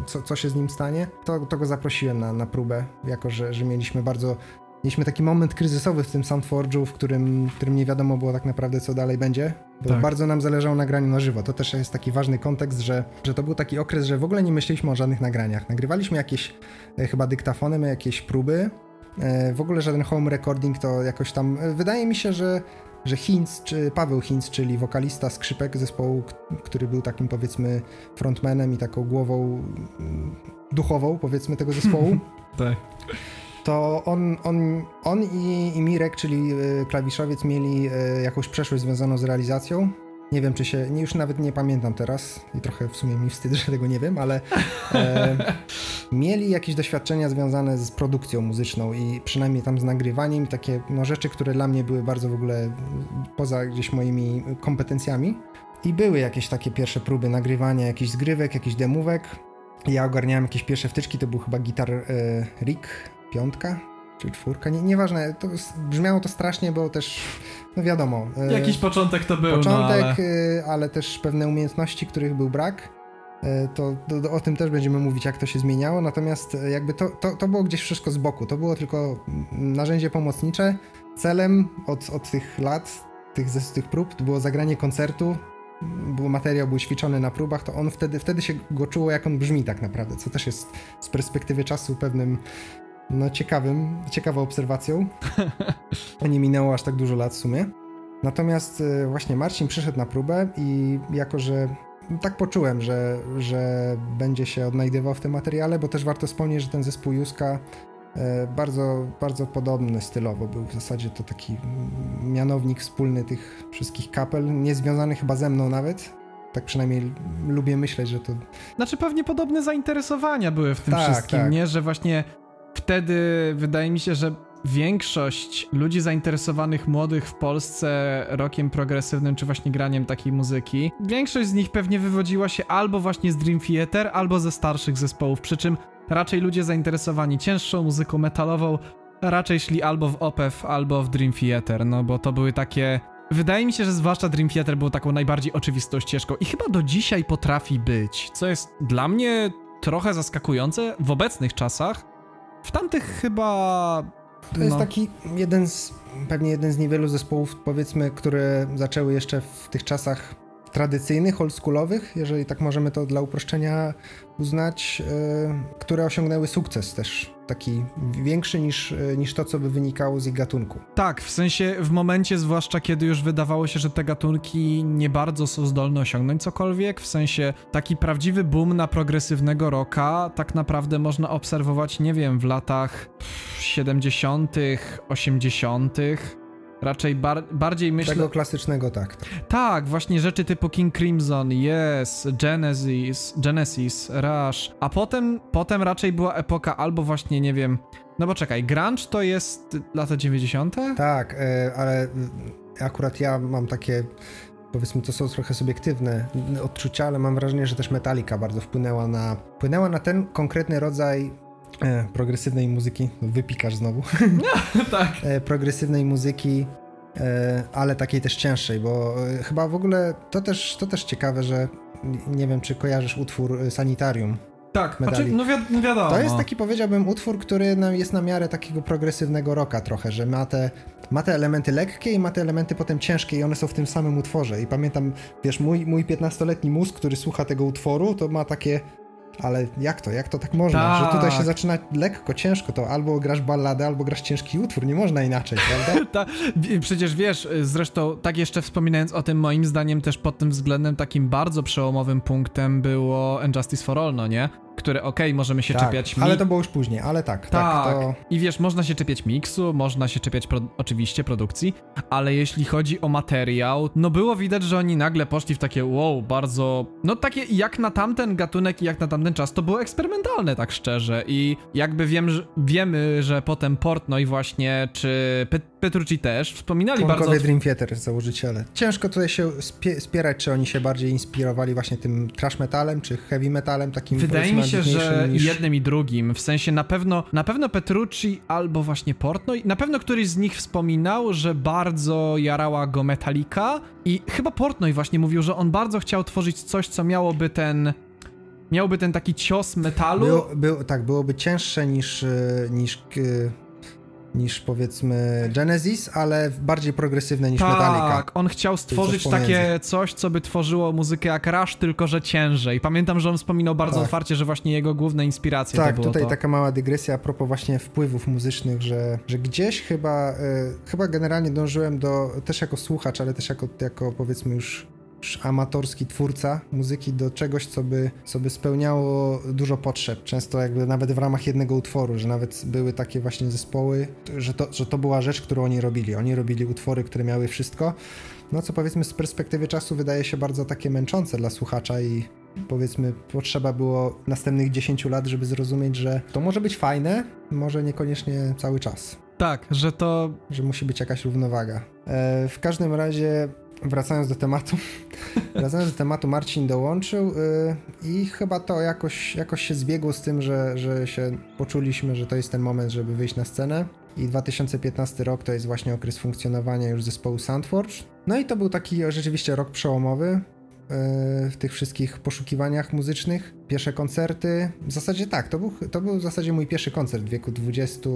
co, co się z nim stanie, to, to go zaprosiłem na, na próbę, jako że, że mieliśmy bardzo Mieliśmy taki moment kryzysowy w tym Soundforge'u, w którym, w którym nie wiadomo było tak naprawdę, co dalej będzie, bo tak. bardzo nam zależało na graniu na żywo. To też jest taki ważny kontekst, że, że to był taki okres, że w ogóle nie myśleliśmy o żadnych nagraniach. Nagrywaliśmy jakieś e, chyba dyktafonem, jakieś próby, w ogóle żaden home recording to jakoś tam. E, wydaje mi się, że, że Hinz, czy Paweł Hinz, czyli wokalista skrzypek zespołu, który był takim powiedzmy frontmanem i taką głową mm, duchową powiedzmy tego zespołu. tak. To on, on, on i, i Mirek, czyli e, klawiszowiec, mieli jakąś przeszłość związaną z realizacją nie wiem, czy się, już nawet nie pamiętam teraz i trochę w sumie mi wstyd, że tego nie wiem, ale e, mieli jakieś doświadczenia związane z produkcją muzyczną i przynajmniej tam z nagrywaniem, takie no, rzeczy, które dla mnie były bardzo w ogóle poza gdzieś moimi kompetencjami. I były jakieś takie pierwsze próby nagrywania jakichś zgrywek, jakichś demówek. Ja ogarniałem jakieś pierwsze wtyczki, to był chyba gitar e, Rick, piątka, czy czwórka, nie, nieważne, to brzmiało to strasznie, bo też, no wiadomo. E, Jakiś początek to był, no, Początek, no, ale... ale... też pewne umiejętności, których był brak. E, to, to, o tym też będziemy mówić, jak to się zmieniało, natomiast e, jakby to, to, to było gdzieś wszystko z boku, to było tylko narzędzie pomocnicze. Celem od, od tych lat, tych, z tych prób, to było zagranie koncertu, był materiał był ćwiczony na próbach, to on wtedy, wtedy się go czuło, jak on brzmi tak naprawdę, co też jest z perspektywy czasu pewnym no ciekawym, ciekawą obserwacją. Nie minęło aż tak dużo lat w sumie. Natomiast e, właśnie Marcin przyszedł na próbę i jako, że tak poczułem, że, że będzie się odnajdywał w tym materiale, bo też warto wspomnieć, że ten zespół Juska e, bardzo, bardzo podobny stylowo był. W zasadzie to taki mianownik wspólny tych wszystkich kapel, niezwiązany chyba ze mną nawet. Tak przynajmniej lubię myśleć, że to. Znaczy, pewnie podobne zainteresowania były w tym tak, wszystkim, tak. nie? Że właśnie wtedy wydaje mi się, że większość ludzi zainteresowanych młodych w Polsce rokiem progresywnym, czy właśnie graniem takiej muzyki, większość z nich pewnie wywodziła się albo właśnie z Dream Theater, albo ze starszych zespołów, przy czym raczej ludzie zainteresowani cięższą muzyką metalową raczej szli albo w OPEF, albo w Dream Theater, no bo to były takie... Wydaje mi się, że zwłaszcza Dream Theater był taką najbardziej oczywistą ścieżką i chyba do dzisiaj potrafi być, co jest dla mnie trochę zaskakujące w obecnych czasach, w tamtych chyba. To jest no. taki jeden z, pewnie jeden z niewielu zespołów, powiedzmy, które zaczęły jeszcze w tych czasach tradycyjnych, oldschoolowych, jeżeli tak możemy to dla uproszczenia uznać, yy, które osiągnęły sukces też taki większy niż, niż to, co by wynikało z ich gatunku. Tak, w sensie w momencie, zwłaszcza kiedy już wydawało się, że te gatunki nie bardzo są zdolne osiągnąć cokolwiek, w sensie taki prawdziwy boom na progresywnego rocka tak naprawdę można obserwować, nie wiem, w latach 70., 80., Raczej bar bardziej myślę... Tego klasycznego tak. Tak, właśnie rzeczy typu King Crimson, Yes, Genesis, Genesis, Rush, a potem, potem raczej była epoka albo właśnie, nie wiem... No bo czekaj, grunge to jest lata 90? Tak, e, ale akurat ja mam takie powiedzmy to są trochę subiektywne odczucia, ale mam wrażenie, że też Metallica bardzo wpłynęła na, wpłynęła na ten konkretny rodzaj e, progresywnej muzyki, wypikasz znowu, tak. e, progresywnej muzyki, e, ale takiej też cięższej, bo e, chyba w ogóle to też, to też ciekawe, że nie wiem, czy kojarzysz utwór e, Sanitarium. Tak, znaczy, no, wi no wiadomo. To jest taki, powiedziałbym, utwór, który jest na miarę takiego progresywnego rocka trochę, że ma te, ma te elementy lekkie i ma te elementy potem ciężkie i one są w tym samym utworze. I pamiętam, wiesz, mój, mój 15-letni mózg, który słucha tego utworu, to ma takie ale jak to? Jak to tak można? Tak. Że tutaj się tak. zaczyna lekko, ciężko, to albo grasz balladę, albo grasz ciężki utwór, nie można inaczej, prawda? Ta, przecież wiesz, zresztą tak jeszcze wspominając o tym, moim zdaniem też pod tym względem takim bardzo przełomowym punktem było Injustice for All, no nie? Które okej, okay, możemy się tak, czepiać. Mi... Ale to było już później, ale tak. Tak, tak to... i wiesz, można się czepiać miksu, można się czepiać pro... oczywiście produkcji, ale jeśli chodzi o materiał, no było widać, że oni nagle poszli w takie wow, bardzo, no takie jak na tamten gatunek i jak na tamten czas, to było eksperymentalne, tak szczerze i jakby wiem, że, wiemy, że potem Portnoy właśnie, czy Petrucci też, wspominali Członkowie bardzo... Dream Theater, założyciele. Ciężko tutaj się spierać, czy oni się bardziej inspirowali właśnie tym trash metalem, czy heavy metalem, takim Wydaje mi się, że niż... jednym i drugim, w sensie na pewno, na pewno Petrucci albo właśnie Portnoy, na pewno któryś z nich wspominał, że bardzo jarała go Metallica i chyba Portnoy właśnie mówił, że on bardzo chciał tworzyć coś, co miałoby ten miałby ten taki cios metalu. Było, był, tak, byłoby cięższe niż, e, niż e, niż powiedzmy Genesis, ale bardziej progresywne niż tak, Metallica. Tak, on chciał stworzyć coś takie coś, co by tworzyło muzykę jak Rush, tylko że ciężej. Pamiętam, że on wspominał bardzo tak. otwarcie, że właśnie jego główne inspiracje tak, to tutaj to. taka mała dygresja a propos właśnie wpływów muzycznych, że, że gdzieś chyba, y, chyba generalnie dążyłem do, też jako słuchacz, ale też jako, jako powiedzmy już amatorski twórca muzyki do czegoś, co by, co by spełniało dużo potrzeb. Często jakby nawet w ramach jednego utworu, że nawet były takie właśnie zespoły, że to, że to była rzecz, którą oni robili. Oni robili utwory, które miały wszystko, no co powiedzmy z perspektywy czasu wydaje się bardzo takie męczące dla słuchacza i powiedzmy potrzeba było następnych 10 lat, żeby zrozumieć, że to może być fajne, może niekoniecznie cały czas. Tak, że to... Że musi być jakaś równowaga. E, w każdym razie wracając do tematu, wracając do tematu, Marcin dołączył yy, i chyba to jakoś, jakoś się zbiegło z tym, że, że się poczuliśmy, że to jest ten moment, żeby wyjść na scenę. I 2015 rok to jest właśnie okres funkcjonowania już zespołu Soundforge. No i to był taki rzeczywiście rok przełomowy yy, w tych wszystkich poszukiwaniach muzycznych. Pierwsze koncerty, w zasadzie tak, to był, to był w zasadzie mój pierwszy koncert w wieku 20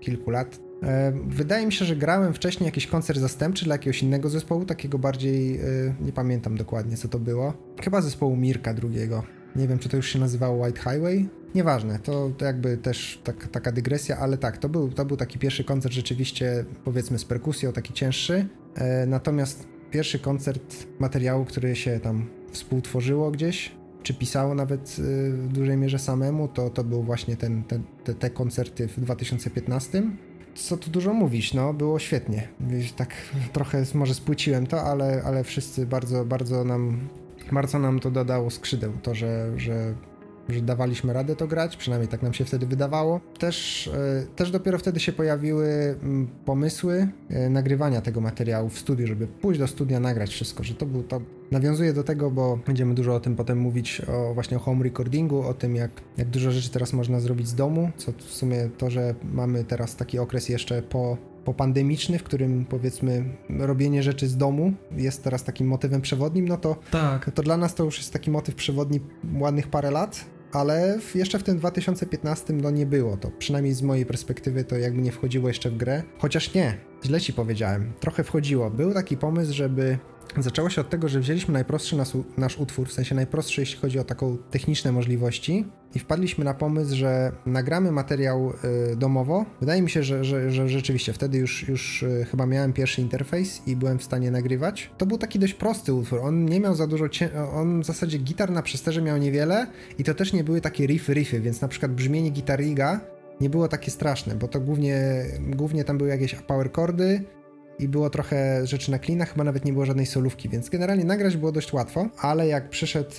kilku lat. E, wydaje mi się, że grałem wcześniej jakiś koncert zastępczy dla jakiegoś innego zespołu, takiego bardziej, e, nie pamiętam dokładnie co to było. Chyba zespołu Mirka drugiego. Nie wiem, czy to już się nazywało White Highway. Nieważne, to, to jakby też tak, taka dygresja, ale tak, to był, to był taki pierwszy koncert rzeczywiście, powiedzmy, z perkusją, taki cięższy. E, natomiast pierwszy koncert materiału, który się tam współtworzyło gdzieś, czy pisało nawet w dużej mierze samemu, to, to był właśnie ten, ten, te, te koncerty w 2015 co tu dużo mówić, no, było świetnie. Tak trochę może spłyciłem to, ale, ale wszyscy bardzo, bardzo nam, bardzo nam to dodało skrzydeł, to, że, że, że dawaliśmy radę to grać, przynajmniej tak nam się wtedy wydawało. Też, e, też dopiero wtedy się pojawiły mm, pomysły e, nagrywania tego materiału w studiu, żeby pójść do studia, nagrać wszystko, że to był to Nawiązuję do tego, bo będziemy dużo o tym potem mówić, o właśnie o home recordingu, o tym jak, jak dużo rzeczy teraz można zrobić z domu, co w sumie to, że mamy teraz taki okres jeszcze po, po pandemiczny, w którym powiedzmy robienie rzeczy z domu jest teraz takim motywem przewodnim, no to, tak. to dla nas to już jest taki motyw przewodni ładnych parę lat, ale jeszcze w tym 2015 no nie było to. Przynajmniej z mojej perspektywy to jakby nie wchodziło jeszcze w grę. Chociaż nie, źle ci powiedziałem. Trochę wchodziło. Był taki pomysł, żeby Zaczęło się od tego, że wzięliśmy najprostszy nas, nasz utwór, w sensie najprostszy, jeśli chodzi o taką techniczne możliwości, i wpadliśmy na pomysł, że nagramy materiał y, domowo. Wydaje mi się, że, że, że rzeczywiście wtedy już, już y, chyba miałem pierwszy interfejs i byłem w stanie nagrywać. To był taki dość prosty utwór. On nie miał za dużo, on w zasadzie gitar na przesterze miał niewiele i to też nie były takie riffy, riffy, więc na przykład brzmienie gitariga nie było takie straszne, bo to głównie, głównie tam były jakieś power chordy, i było trochę rzeczy na klinach, chyba nawet nie było żadnej solówki, więc generalnie nagrać było dość łatwo, ale jak przyszedł,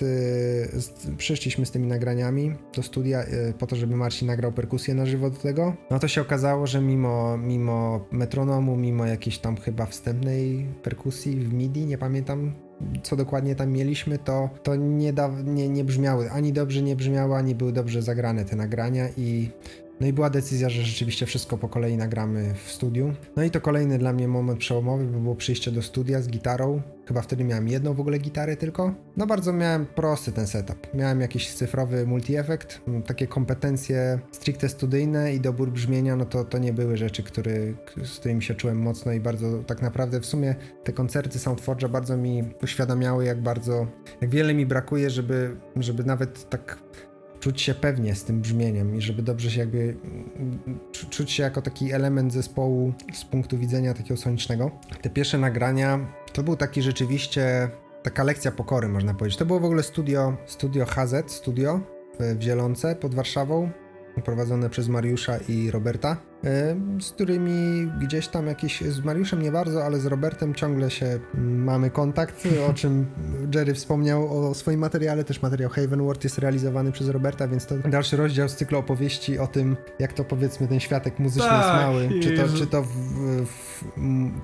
yy, przyszliśmy z tymi nagraniami do studia yy, po to, żeby Marcin nagrał perkusję na żywo do tego, no to się okazało, że mimo, mimo metronomu, mimo jakiejś tam chyba wstępnej perkusji w MIDI, nie pamiętam co dokładnie tam mieliśmy, to, to nie, da, nie, nie brzmiały, ani dobrze nie brzmiały, ani były dobrze zagrane te nagrania i no i była decyzja, że rzeczywiście wszystko po kolei nagramy w studiu. No i to kolejny dla mnie moment przełomowy, bo było przyjście do studia z gitarą. Chyba wtedy miałem jedną w ogóle gitarę tylko. No bardzo miałem prosty ten setup. Miałem jakiś cyfrowy multi-effekt, takie kompetencje stricte studyjne i dobór brzmienia, no to, to nie były rzeczy, który, z którymi się czułem mocno i bardzo tak naprawdę w sumie te koncerty Soundforge'a bardzo mi uświadamiały, jak bardzo, jak wiele mi brakuje, żeby, żeby nawet tak czuć się pewnie z tym brzmieniem i żeby dobrze się jakby czuć się jako taki element zespołu z punktu widzenia takiego sonicznego. Te pierwsze nagrania to był taki rzeczywiście taka lekcja pokory można powiedzieć. To było w ogóle studio, studio HZ, studio w Zielonce pod Warszawą, prowadzone przez Mariusza i Roberta z którymi gdzieś tam jakiś, z Mariuszem nie bardzo, ale z Robertem ciągle się mamy kontakt, o czym Jerry wspomniał o swoim materiale, też materiał Havenward jest realizowany przez Roberta, więc to dalszy rozdział z cyklu opowieści o tym, jak to powiedzmy ten światek muzyczny tak, jest mały, czy to, czy to w, w,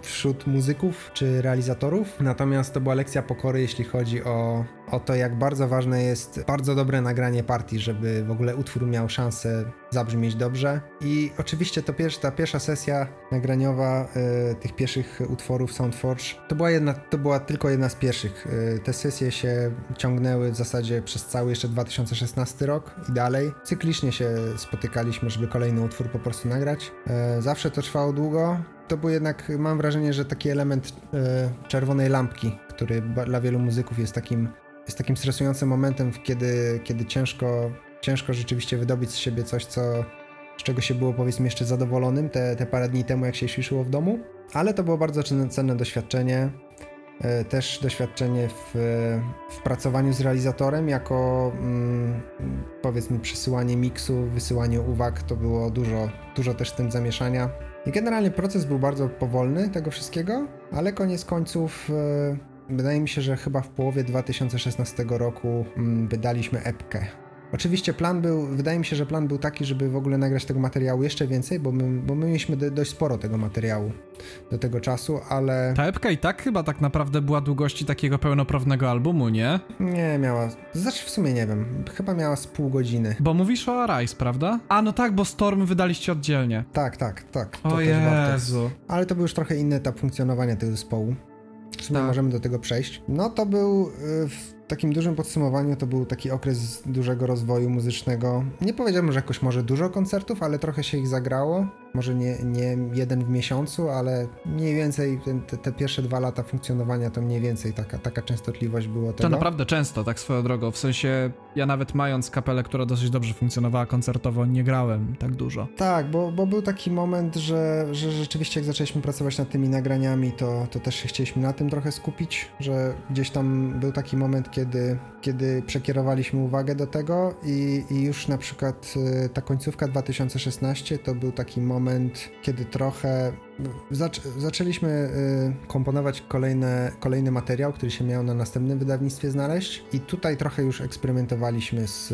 wśród muzyków, czy realizatorów. Natomiast to była lekcja pokory, jeśli chodzi o, o to, jak bardzo ważne jest bardzo dobre nagranie partii, żeby w ogóle utwór miał szansę zabrzmieć dobrze. I oczywiście to pierwsza, ta pierwsza sesja nagraniowa y, tych pierwszych utworów Soundforge to była, jedna, to była tylko jedna z pierwszych. Y, te sesje się ciągnęły w zasadzie przez cały jeszcze 2016 rok i dalej. Cyklicznie się spotykaliśmy, żeby kolejny utwór po prostu nagrać. Y, zawsze to trwało długo. To był jednak, mam wrażenie, że taki element czerwonej lampki, który dla wielu muzyków jest takim, jest takim stresującym momentem, kiedy, kiedy ciężko ciężko rzeczywiście wydobyć z siebie coś, co, z czego się było powiedzmy jeszcze zadowolonym te, te parę dni temu, jak się szło w domu. Ale to było bardzo cenne doświadczenie. E, też doświadczenie w, w pracowaniu z realizatorem, jako mm, powiedzmy przesyłanie miksu, wysyłanie uwag, to było dużo, dużo też w tym zamieszania. I generalnie proces był bardzo powolny tego wszystkiego, ale koniec końców e, wydaje mi się, że chyba w połowie 2016 roku mm, wydaliśmy epkę Oczywiście plan był, wydaje mi się, że plan był taki, żeby w ogóle nagrać tego materiału jeszcze więcej, bo my, bo my mieliśmy dość sporo tego materiału do tego czasu, ale... Ta epka i tak chyba tak naprawdę była długości takiego pełnoprawnego albumu, nie? Nie, miała, znaczy w sumie nie wiem, chyba miała z pół godziny. Bo mówisz o Arise, prawda? A, no tak, bo Storm wydaliście oddzielnie. Tak, tak, tak. To o Jezu. Ale to był już trochę inny etap funkcjonowania tego zespołu. W sumie tak. możemy do tego przejść. No to był... Y, takim dużym podsumowaniu to był taki okres dużego rozwoju muzycznego. Nie powiedziałbym, że jakoś może dużo koncertów, ale trochę się ich zagrało może nie, nie jeden w miesiącu, ale mniej więcej te, te, pierwsze dwa lata funkcjonowania to mniej więcej taka, taka częstotliwość było tego. To naprawdę często, tak swoją drogą, w sensie ja nawet mając kapelę, która dosyć dobrze funkcjonowała koncertowo, nie grałem tak dużo. Tak, bo, bo był taki moment, że, że rzeczywiście jak zaczęliśmy pracować nad tymi nagraniami, to, to też się chcieliśmy na tym trochę skupić, że gdzieś tam był taki moment, kiedy, kiedy przekierowaliśmy uwagę do tego i, i już na przykład y, ta końcówka 2016 to był taki moment, moment, kiedy trochę zac zaczęliśmy y, komponować kolejne, kolejny materiał, który się miał na następnym wydawnictwie znaleźć i tutaj trochę już eksperymentowaliśmy z,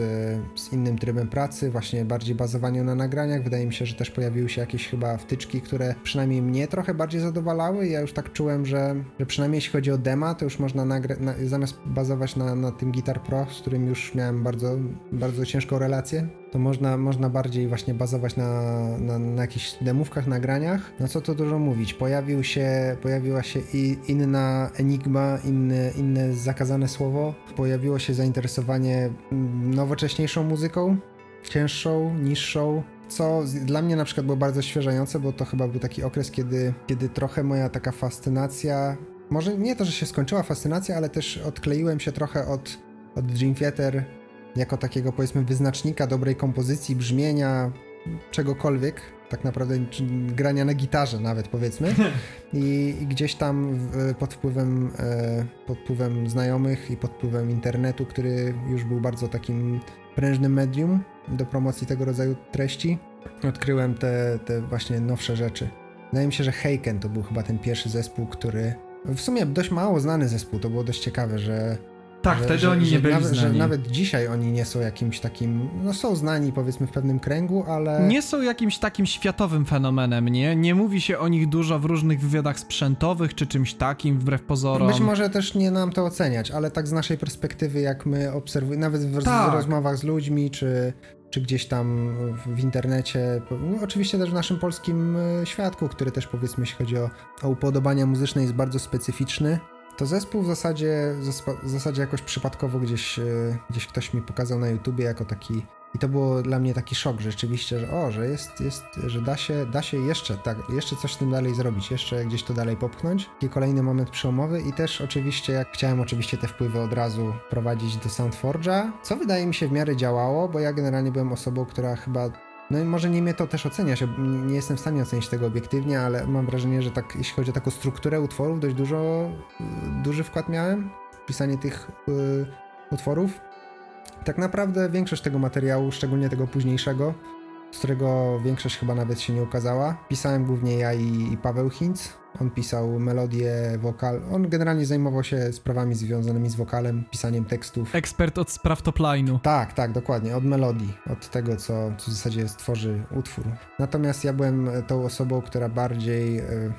z innym trybem pracy, właśnie bardziej bazowaniu na nagraniach. Wydaje mi się, że też pojawiły się jakieś chyba wtyczki, które przynajmniej mnie trochę bardziej zadowalały. Ja już tak czułem, że, że przynajmniej jeśli chodzi o dema, to już można nagrać, na, zamiast bazować na, na tym Guitar Pro, z którym już miałem bardzo, bardzo ciężką relację, to można, można bardziej właśnie bazować na, na, na jakichś demówkach, nagraniach. No co to dużo mówić. Pojawił się, pojawiła się inna enigma, inne, inne zakazane słowo. Pojawiło się zainteresowanie nowocześniejszą muzyką, cięższą, niższą, co dla mnie na przykład było bardzo świeżające, bo to chyba był taki okres, kiedy, kiedy trochę moja taka fascynacja może nie to, że się skończyła fascynacja, ale też odkleiłem się trochę od, od Dream Theater jako takiego powiedzmy wyznacznika dobrej kompozycji, brzmienia, czegokolwiek, tak naprawdę grania na gitarze nawet powiedzmy i, i gdzieś tam w, pod wpływem e, pod wpływem znajomych i pod wpływem internetu, który już był bardzo takim prężnym medium do promocji tego rodzaju treści, odkryłem te, te właśnie nowsze rzeczy. Wydaje mi się, że Heiken to był chyba ten pierwszy zespół, który w sumie dość mało znany zespół, to było dość ciekawe, że tak, że, wtedy że, oni że nie byli nawet, znani. Że nawet dzisiaj oni nie są jakimś takim, no są znani powiedzmy w pewnym kręgu, ale... Nie są jakimś takim światowym fenomenem, nie? Nie mówi się o nich dużo w różnych wywiadach sprzętowych czy czymś takim, wbrew pozorom. Być może też nie nam to oceniać, ale tak z naszej perspektywy, jak my obserwujemy, nawet w Tak. rozmowach z ludźmi, czy, czy gdzieś tam w, internecie, no, oczywiście też w naszym polskim e, świadku, który też powiedzmy, jeśli chodzi o, o upodobania muzyczne, jest bardzo specyficzny. To zespół w zasadzie, w zasadzie jakoś przypadkowo gdzieś, e, gdzieś ktoś mi pokazał na YouTubie jako taki i to było dla mnie taki szok rzeczywiście, że o, że jest, jest że da się, da się jeszcze, tak, jeszcze coś z tym dalej zrobić, jeszcze gdzieś to dalej popchnąć. Taki kolejny moment przełomowy i też oczywiście, jak chciałem oczywiście te wpływy od razu prowadzić do Soundforge'a, co wydaje mi się w miarę działało, bo ja generalnie byłem osobą, która chyba no i może nie mnie to też oceniać, nie jestem w stanie ocenić tego obiektywnie, ale mam wrażenie, że tak, jeśli chodzi o taką strukturę utworów, dość dużo, duży wkład miałem w pisanie tych y, utworów. Tak naprawdę większość tego materiału, szczególnie tego późniejszego, z którego większość chyba nawet się nie ukazała, pisałem głównie ja i, i Paweł Hinz. On pisał melodię, wokal. On generalnie zajmował się sprawami związanymi z wokalem, pisaniem tekstów. Ekspert od spraw topline'u. Tak, tak, dokładnie. Od melodii, od tego, co, co w zasadzie stworzy utwór. Natomiast ja byłem tą osobą, która bardziej y,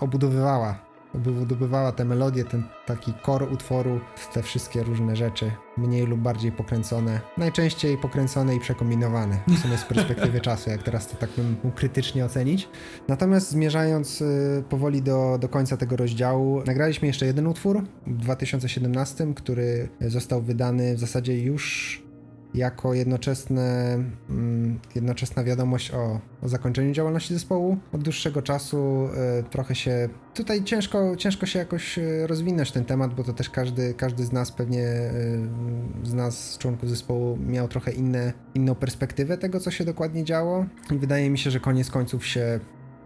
obudowywała wydobywała te melodie, ten taki kor utworu, te wszystkie różne rzeczy, mniej lub bardziej pokręcone. Najczęściej pokręcone i przekombinowane, w sumie z perspektywy czasu, jak teraz to tak bym mógł krytycznie ocenić. Natomiast zmierzając y, powoli do, do końca tego rozdziału, nagraliśmy jeszcze jeden utwór w 2017, który został wydany w zasadzie już jako jednoczesne, mm, jednoczesna wiadomość o, o, zakończeniu działalności zespołu. Od dłuższego czasu y, trochę się. Tutaj ciężko, ciężko się jakoś rozwinąć ten temat, bo to też każdy, każdy z nas pewnie y, z nas, członków zespołu, miał trochę inne, inną perspektywę tego, co się dokładnie działo. I wydaje mi się, że koniec końców się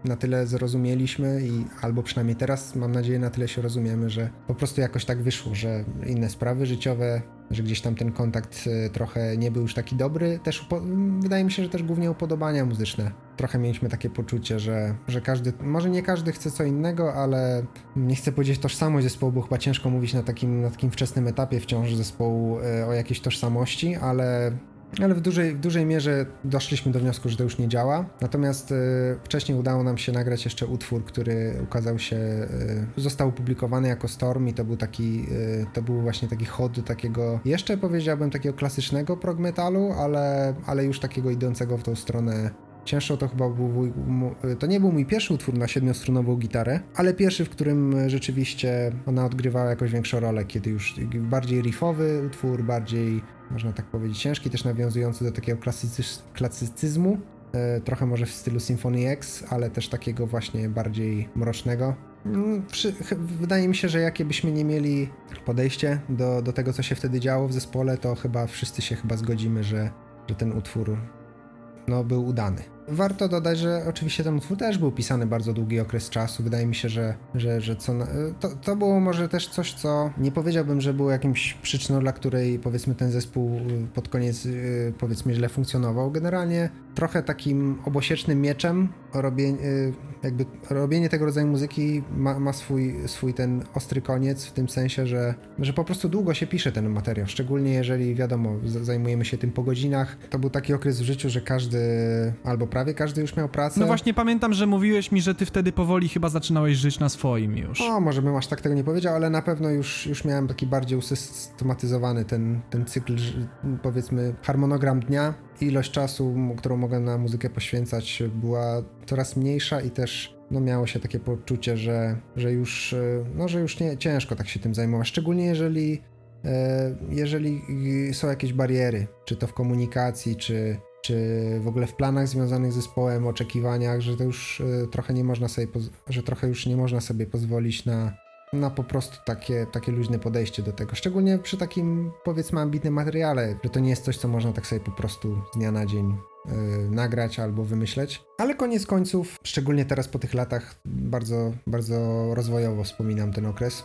na tyle zrozumieliśmy i albo przynajmniej teraz mam nadzieję na tyle się rozumiemy, że po prostu jakoś tak wyszło, że inne sprawy życiowe, że gdzieś tam ten kontakt trochę nie był już taki dobry. Też wydaje mi się, że też głównie upodobania muzyczne. Trochę mieliśmy takie poczucie, że, że każdy, może nie każdy chce co innego, ale nie chcę powiedzieć tożsamość zespołu, bo chyba ciężko mówić na takim, na takim wczesnym etapie wciąż zespołu o jakiejś tożsamości, ale ale w dużej, w dużej mierze doszliśmy do wniosku, że to już nie działa. Natomiast y, wcześniej udało nam się nagrać jeszcze utwór, który ukazał się, y, został opublikowany jako Storm i to był taki, y, to był właśnie taki hod do takiego, jeszcze powiedziałbym takiego klasycznego prog metalu, ale, ale już takiego idącego w tą stronę Cięższą to chyba był to nie był mój pierwszy utwór na siedmiostrunową gitarę, ale pierwszy, w którym rzeczywiście ona odgrywała jakąś większą rolę, kiedy już bardziej riffowy utwór, bardziej, można tak powiedzieć, ciężki, też nawiązujący do takiego klasycyz klasycyzmu, e, trochę może w stylu Symphony X, ale też takiego właśnie bardziej mrocznego. Wydaje mi się, że jakie byśmy nie mieli podejście do, do tego, co się wtedy działo w zespole, to chyba wszyscy się chyba zgodzimy, że, że ten utwór no, był udany. Warto dodać, że oczywiście ten utwór też był pisany bardzo długi okres czasu. Wydaje mi się, że, że, że co, to, to było może też coś, co nie powiedziałbym, że było jakimś przyczyną, dla której powiedzmy ten zespół pod koniec powiedzmy źle funkcjonował. Generalnie trochę takim obosiecznym mieczem robienie, jakby robienie tego rodzaju muzyki ma, ma, swój, swój ten ostry koniec w tym sensie, że, że po prostu długo się pisze ten materiał, szczególnie jeżeli wiadomo, zajmujemy się tym po godzinach. To był taki okres w życiu, że każdy albo prawie każdy już miał pracę. No właśnie pamiętam, że mówiłeś mi, że ty wtedy powoli chyba zaczynałeś żyć na swoim już. O, może bym aż tak tego nie powiedział, ale na pewno już, już miałem taki bardziej usystematyzowany ten, ten cykl, powiedzmy harmonogram dnia. Ilość czasu, którą mogę na muzykę poświęcać była coraz mniejsza i też no miało się takie poczucie, że, że już, no, że już nie, ciężko tak się tym zajmować, szczególnie jeżeli, jeżeli są jakieś bariery, czy to w komunikacji, czy, czy w ogóle w planach związanych z zespołem, oczekiwaniach, że to już trochę nie można sobie, że trochę już nie można sobie pozwolić na, na po prostu takie, takie luźne podejście do tego. Szczególnie przy takim, powiedzmy, ambitnym materiale, że to nie jest coś, co można tak sobie po prostu z dnia na dzień yy, nagrać albo wymyśleć. Ale koniec końców, szczególnie teraz po tych latach, bardzo, bardzo rozwojowo wspominam ten okres.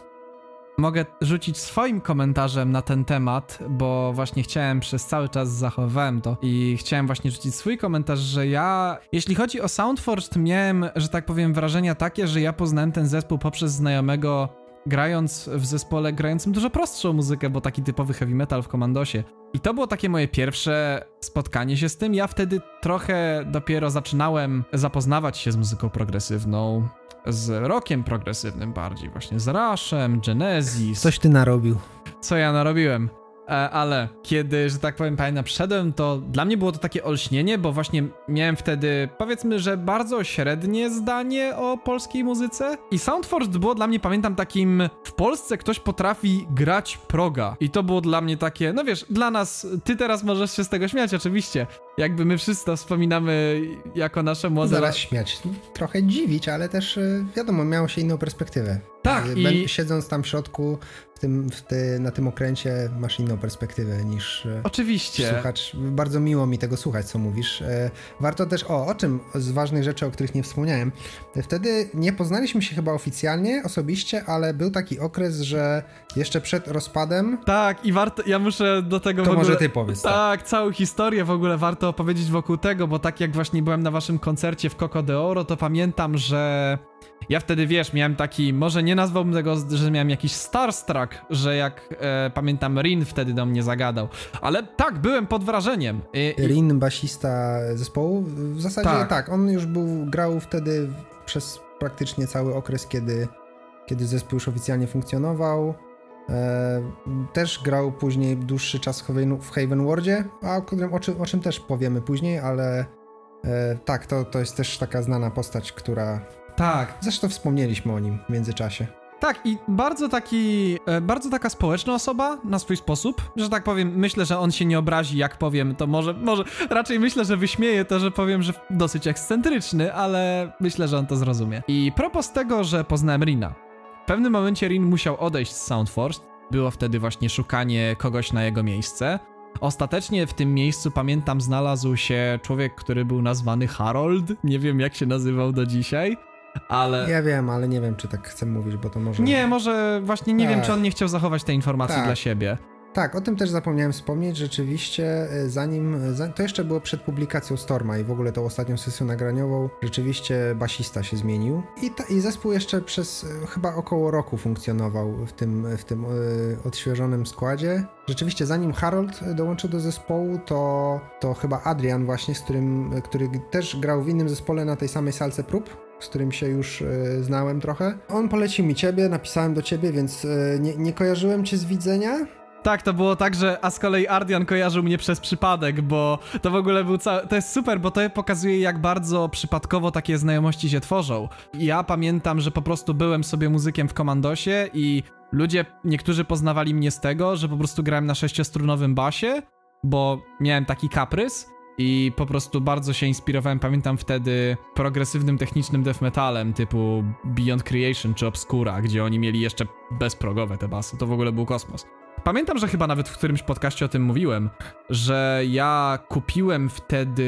Mogę rzucić swoim komentarzem na ten temat, bo właśnie chciałem przez cały czas zachowałem to i chciałem właśnie rzucić swój komentarz, że ja, jeśli chodzi o Soundforged, miałem, że tak powiem, wrażenia takie, że ja poznałem ten zespół poprzez znajomego grając w zespole grającym dużo prostszą muzykę, bo taki typowy heavy metal w komandosie. I to było takie moje pierwsze spotkanie się z tym. Ja wtedy trochę dopiero zaczynałem zapoznawać się z muzyką progresywną, z rockiem progresywnym bardziej, właśnie z Rushem, Genesis. Coś ty narobił. Co ja narobiłem? E, ale kiedy, że tak powiem, pamiętam, wszedłem, to dla mnie było to takie olśnienie, bo właśnie miałem wtedy, powiedzmy, że bardzo średnie zdanie o polskiej muzyce. I Soundforged było dla mnie, pamiętam, takim w Polsce ktoś potrafi grać proga. I to było dla mnie takie, no wiesz, dla nas, ty teraz możesz się z tego śmiać, oczywiście. Jakby my wszyscy wspominamy jako nasze młode... Zaraz śmiać. Trochę dziwić, ale też e, wiadomo, miało się inną perspektywę. Tak, i... Siedząc tam w środku, w tym, w ty, na tym okręcie, masz inną perspektywę niż e, Oczywiście. słuchacz. Bardzo miło mi tego słuchać, co mówisz. E, warto też, o, o czym z ważnych rzeczy, o których nie wspomniałem. Wtedy nie poznaliśmy się chyba oficjalnie, osobiście, ale był taki okres, że jeszcze przed rozpadem... Tak, i warto, ja muszę do tego To ogóle... może ty powiedz. Tak, tak, całą historię w ogóle warto opowiedzieć wokół tego, bo tak jak właśnie byłem na waszym koncercie w Coco de Oro, to pamiętam, że ja wtedy, wiesz, miałem taki, może nie nazwałbym tego, że miałem jakiś starstruck, że jak e, pamiętam, Rin wtedy do mnie zagadał, ale tak, byłem pod wrażeniem. I, Rin, basista zespołu, w zasadzie tak. tak, on już był, grał wtedy przez praktycznie cały okres, kiedy, kiedy zespół już oficjalnie funkcjonował. E, też grał później dłuższy czas w Haven Wardzie, a o, o, czym, o czym też powiemy później, ale e, tak, to, to jest też taka znana postać, która tak. Zresztą wspomnieliśmy o nim w międzyczasie. Tak, i bardzo taki, e, bardzo taka społeczna osoba na swój sposób, że tak powiem, myślę, że on się nie obrazi, jak powiem, to może, może, raczej myślę, że wyśmieje to, że powiem, że dosyć ekscentryczny, ale myślę, że on to zrozumie. I propos tego, że poznałem Rina. W pewnym momencie Rin musiał odejść z Soundforce, było wtedy właśnie szukanie kogoś na jego miejsce. Ostatecznie w tym miejscu, pamiętam, znalazł się człowiek, który był nazwany Harold, nie wiem jak się nazywał do dzisiaj ale... Ja wiem, ale nie wiem, czy tak chcę mówić, bo to może... Nie, może właśnie nie tak. wiem, czy on nie chciał zachować tej informacji tak. dla siebie. Tak, o tym też zapomniałem wspomnieć. Rzeczywiście, e, zanim. E, to jeszcze było przed publikacją Storma i w ogóle tą ostatnią sesją nagraniową, rzeczywiście basista się zmienił. I, ta, i zespół jeszcze przez e, chyba około roku funkcjonował w tym, w tym odświeżonym składzie. Rzeczywiście, zanim Harold dołączył do zespołu, to, to chyba Adrian, właśnie, z którym, który też grał w innym zespole na tej samej salce prób, z którym się już y, znałem trochę. On polecił mi ciebie, napisałem do ciebie, więc y, nie, nie kojarzyłem cię z widzenia. Tak, to było tak, że a z kolei Ardian kojarzył mnie przez przypadek, bo to w ogóle był cały... To jest super, bo to pokazuje jak bardzo przypadkowo takie znajomości się tworzą. Ja pamiętam, że po prostu byłem sobie muzykiem w komandosie i ludzie, niektórzy poznawali mnie z tego, że po prostu grałem na sześciostrunowym basie, bo miałem taki kaprys i po prostu bardzo się inspirowałem, pamiętam wtedy progresywnym technicznym death metalem typu Beyond Creation czy Obscura, gdzie oni mieli jeszcze bezprogowe te basy, to w ogóle był kosmos. Pamiętam, że chyba nawet w którymś podcaście o tym mówiłem, że ja kupiłem wtedy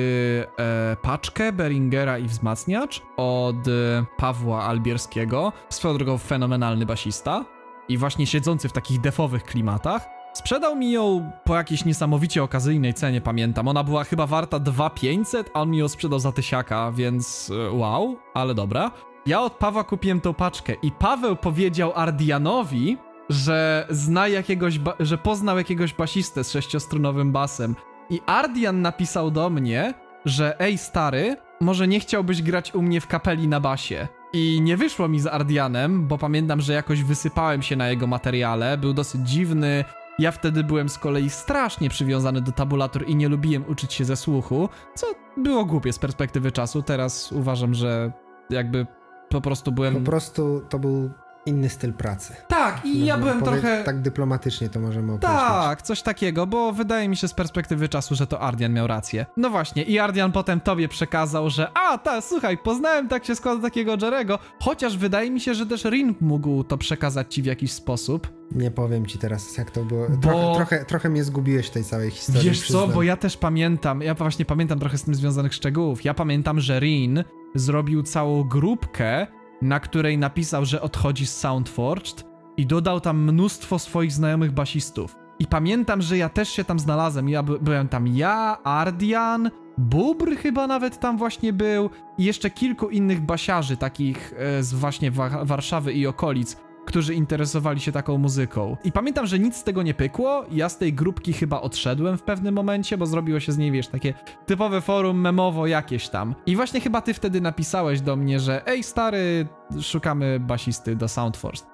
e, paczkę Beringera i wzmacniacz od e, Pawła Albierskiego, swoją drogą fenomenalny basista i właśnie siedzący w takich defowych klimatach. Sprzedał mi ją po jakiejś niesamowicie okazyjnej cenie, pamiętam. Ona była chyba warta 2500, a on mi ją sprzedał za tysiaka, więc e, wow, ale dobra. Ja od Pawła kupiłem tą paczkę i Paweł powiedział Ardianowi, że zna jakiegoś, że poznał jakiegoś basistę z sześciostrunowym basem. I Ardian napisał do mnie, że ej stary, może nie chciałbyś grać u mnie w kapeli na basie. I nie wyszło mi z Ardianem, bo pamiętam, że jakoś wysypałem się na jego materiale, był dosyć dziwny. Ja wtedy byłem z kolei strasznie przywiązany do tabulatur i nie lubiłem uczyć się ze słuchu, co było głupie z perspektywy czasu. Teraz uważam, że jakby po prostu byłem. Po prostu to był inny styl pracy. Tak, i ja byłem trochę... Tak dyplomatycznie to możemy określić. Tak, coś takiego, bo wydaje mi się z perspektywy czasu, że to Ardian miał rację. No właśnie, i Ardian potem tobie przekazał, że a, ta, słuchaj, poznałem tak się składa takiego Jerego, chociaż wydaje mi się, że też Rin mógł to przekazać ci w jakiś sposób. Nie powiem ci teraz, jak to było. Bo- Trochę, trochę, trochę mnie zgubiłeś w tej całej historii. Wiesz co, przyznam. bo ja też pamiętam, ja właśnie pamiętam trochę z tym związanych szczegółów. Ja pamiętam, że Rin zrobił całą grupkę, na której napisał, że odchodzi z Soundforged i dodał tam mnóstwo swoich znajomych basistów. I pamiętam, że ja też się tam znalazłem. Ja by, byłem tam ja, Ardian, Bubr chyba nawet tam właśnie był i jeszcze kilku innych basiarzy, takich e, z właśnie Wa- Warszawy i okolic, którzy interesowali się taką muzyką. I pamiętam, że nic z tego nie pykło. Ja z tej grupki chyba odszedłem w pewnym momencie, bo zrobiło się z niej, wiesz, takie typowe forum memowo jakieś tam. I właśnie chyba ty wtedy napisałeś do mnie, że ej stary, szukamy basisty do Soundforce.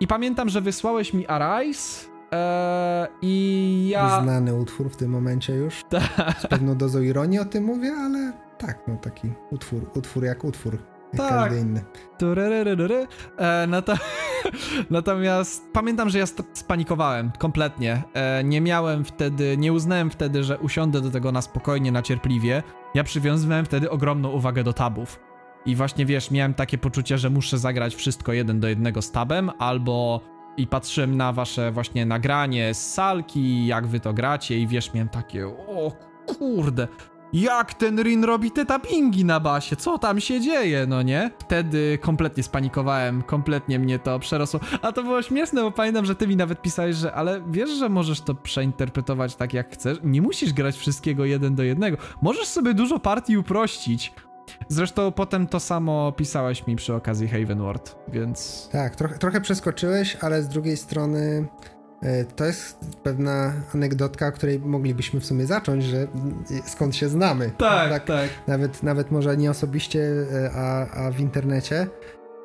I pamiętam, że wysłałeś mi Arise eee, i ja... Znany utwór w tym momencie już. Tak. Z pewną dozą ironii o tym mówię, ale tak, no taki utwór, utwór jak utwór. Tak. E, nato- Natomiast pamiętam, że ja spanikowałem kompletnie. E, nie miałem wtedy, nie uznałem wtedy, że usiądę do tego na spokojnie, na cierpliwie. Ja przywiązywałem wtedy ogromną uwagę do tabów. I właśnie wiesz, miałem takie poczucie, że muszę zagrać wszystko jeden do jednego z tabem, albo i patrzyłem na wasze właśnie nagranie z salki, jak wy to gracie, i wiesz, miałem takie, o kurde, jak ten Rin robi te tappingi na basie, co tam się dzieje, no nie? Wtedy kompletnie spanikowałem, kompletnie mnie to przerosło. A to było śmieszne, bo pamiętam, że ty mi nawet pisałeś, że ale wiesz, że możesz to przeinterpretować tak jak chcesz. Nie musisz grać wszystkiego jeden do jednego. Możesz sobie dużo partii uprościć. Zresztą potem to samo pisałeś mi przy okazji Havenward, więc... Tak, trochę, przeskoczyłeś, ale z drugiej strony to jest pewna anegdotka, o której moglibyśmy w sumie zacząć, że skąd się znamy. tak. Nawet, nawet może nie osobiście, e, a, a w internecie.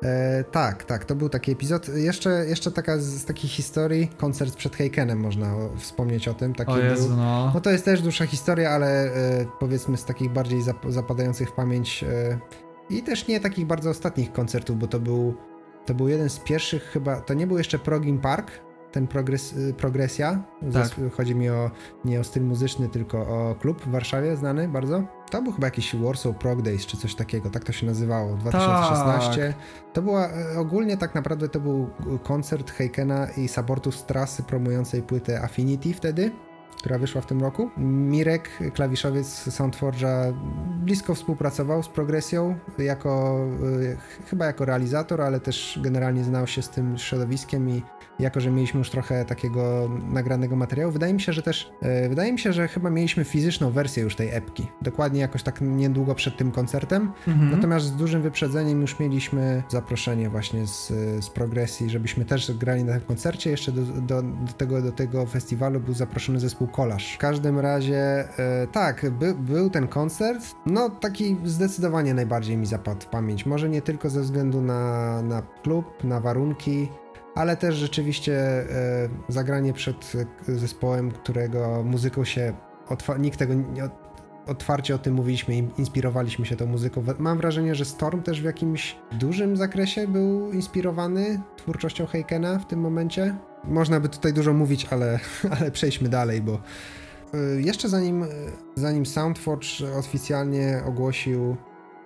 E, tak, tak, to był taki epizod. Jeszcze, jeszcze taka z, z takich historii, koncert przed Heikenem można o, wspomnieć o tym. Taki O Jezu, był. no. No to jest też dłuższa historia, ale e, powiedzmy z takich bardziej zap- zapadających w pamięć e, i też nie takich bardzo ostatnich koncertów, bo to był, to był jeden z pierwszych chyba, to nie był jeszcze Progin Park, ten progres, y, Progresja, Tak. Chodzi mi o, nie o styl muzyczny, tylko o klub w Warszawie znany bardzo. To był chyba jakiś Warsaw Prog Days czy coś takiego, tak to się nazywało, 2016. To była, e, ogólnie tak naprawdę to był koncert Heikena i Sabortus z trasy promującej płytę Affinity wtedy która wyszła w tym roku. Mirek, klawiszowiec Soundforge'a, blisko współpracował z Progresją, jako, ch- chyba jako realizator, ale też generalnie znał się z tym środowiskiem i jako, że mieliśmy już trochę takiego nagranego materiału, wydaje mi się, że też, y, wydaje mi się, że chyba mieliśmy fizyczną wersję już tej epki. Dokładnie jakoś tak niedługo przed tym koncertem. Mhm. Natomiast z dużym wyprzedzeniem już mieliśmy zaproszenie właśnie z, z progresji, żebyśmy też grali na tym koncercie. Jeszcze do, do, do, tego, do tego festiwalu był zaproszony zespół Kolasz. W każdym razie e, tak, by, był ten koncert. No taki zdecydowanie najbardziej mi zapadł w pamięć. Może nie tylko ze względu na, na klub, na warunki, ale też rzeczywiście e, zagranie przed e, zespołem, którego muzyką się nikt tego nie, otwarcie o tym mówiliśmy, in- inspirowaliśmy się tą muzyką. Mam wrażenie, że Storm też w jakimś dużym zakresie był inspirowany twórczością Heikena w tym momencie. Można by tutaj dużo mówić, ale, ale przejdźmy dalej, bo y, jeszcze zanim, zanim Soundforge oficjalnie ogłosił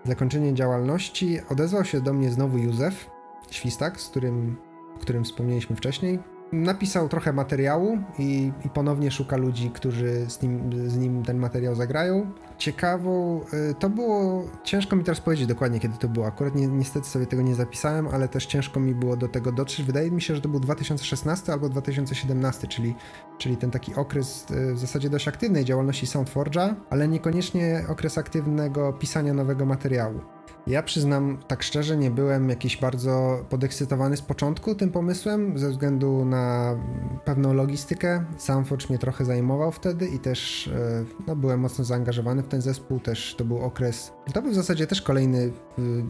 zakończenie działalności, odezwał się do mnie znowu Józef Świstak, z którym, o którym wspomnieliśmy wcześniej. Napisał trochę materiału i, i ponownie szuka ludzi, którzy z nim, z nim ten materiał zagrają. Ciekawą, y, to było, ciężko mi teraz powiedzieć dokładnie kiedy to było, akurat ni niestety sobie tego nie zapisałem, ale też ciężko mi było do tego dotrzeć. Wydaje mi się, że to był 2016 albo 2017, czyli, czyli ten taki okres y, w zasadzie dość aktywnej działalności Soundforge'a, ale niekoniecznie okres aktywnego pisania nowego materiału. Ja przyznam, tak szczerze, nie byłem jakiś bardzo podekscytowany z początku tym pomysłem, ze względu na pewną logistykę. Soundforge mnie trochę zajmował wtedy i też e, no, byłem mocno zaangażowany w ten zespół. Też to był okres, to był w zasadzie też kolejny, y,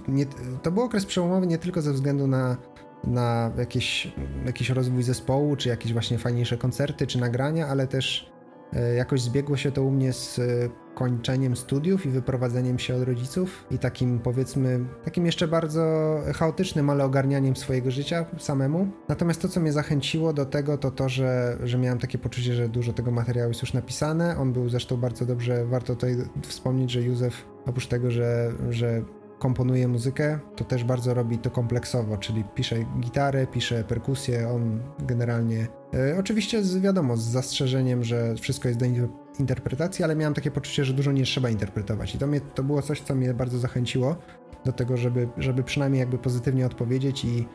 nie, to był okres przełomowy nie tylko ze względu na na jakieś, jakiś rozwój zespołu, czy jakieś właśnie fajniejsze koncerty, czy nagrania, ale też e, jakoś zbiegło się to u mnie z zakończeniem studiów i wyprowadzeniem się od rodziców i takim powiedzmy, takim jeszcze bardzo chaotycznym, ale ogarnianiem swojego życia samemu. Natomiast to, co mnie zachęciło do tego, to to, że, że miałem takie poczucie, że dużo tego materiału jest już napisane. On był zresztą bardzo dobrze, warto tutaj wspomnieć, że Józef oprócz tego, że, że komponuje muzykę, to też bardzo robi to kompleksowo, czyli pisze gitarę, pisze perkusję, on generalnie. E, oczywiście z, wiadomo, z zastrzeżeniem, że wszystko jest do interpretacji, ale miałem takie poczucie, że dużo nie trzeba interpretować. I to, mnie, to było coś, co mnie bardzo zachęciło do tego, żeby, żeby przynajmniej jakby pozytywnie odpowiedzieć i,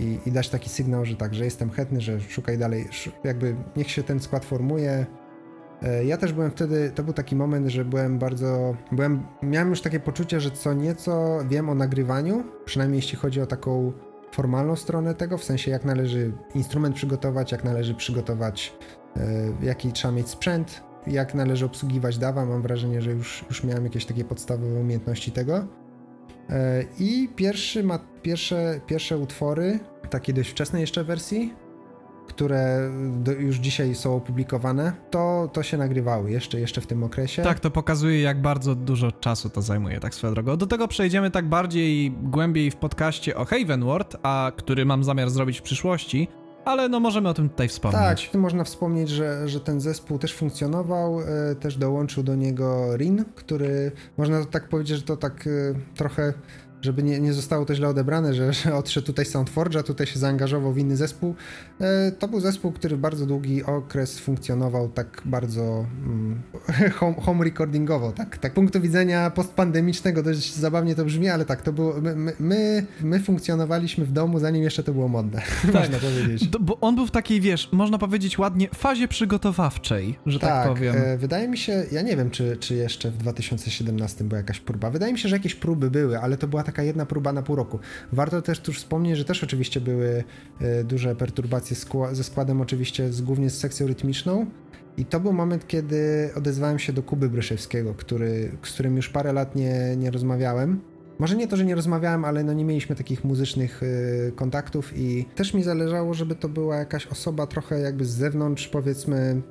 i, i dać taki sygnał, że tak, że jestem chętny, że szukaj dalej, jakby niech się ten skład formuje, E, ja też byłem wtedy, to był taki moment, że byłem bardzo, byłem, miałem już takie poczucie, że co nieco wiem o nagrywaniu, przynajmniej jeśli chodzi o taką formalną stronę tego, w sensie jak należy instrument przygotować, jak należy przygotować, e, jaki trzeba mieć sprzęt, jak należy obsługiwać dawa. Mam wrażenie, że już, już miałem jakieś takie podstawowe umiejętności tego. E, I pierwszy ma, pierwsze, pierwsze utwory, takiej dość wczesnej jeszcze wersji, które do, już dzisiaj są opublikowane, to, to się nagrywały jeszcze, jeszcze w tym okresie. Tak, to pokazuje, jak bardzo dużo czasu to zajmuje, tak swoją drogą. Do tego przejdziemy tak bardziej głębiej w podcaście o Havenward, a który mam zamiar zrobić w przyszłości, ale no możemy o tym tutaj wspomnieć. Tak, można wspomnieć, że, że ten zespół też funkcjonował, e, też dołączył do niego Rin, który można tak powiedzieć, że to tak e, trochę żeby nie, nie zostało to źle odebrane, że, że odszedł tutaj Soundforge'a, tutaj się zaangażował w inny zespół. E, to był zespół, który bardzo długi okres funkcjonował tak bardzo mm, home, home, recordingowo, tak, tak punktu widzenia postpandemicznego dość zabawnie to brzmi, ale tak, to było, my, my, my funkcjonowaliśmy w domu zanim jeszcze to było modne, tak. można powiedzieć. bo on był w takiej, wiesz, można powiedzieć ładnie, fazie przygotowawczej, że tak, tak powiem. E, wydaje mi się, ja nie wiem, czy, czy jeszcze w 2017 była jakaś próba, wydaje mi się, że jakieś próby były, ale to była taka jedna próba na pół roku. Warto też tu wspomnieć, że też oczywiście były e, duże perturbacje ze składem, oczywiście z, głównie z sekcją rytmiczną. I to był moment, kiedy odezwałem się do Kuby Bryszewskiego, który, z którym już parę lat nie, nie rozmawiałem. Może nie to, że nie rozmawiałem, ale no nie mieliśmy takich muzycznych y, kontaktów i też mi zależało, żeby to była jakaś osoba trochę jakby z zewnątrz, powiedzmy,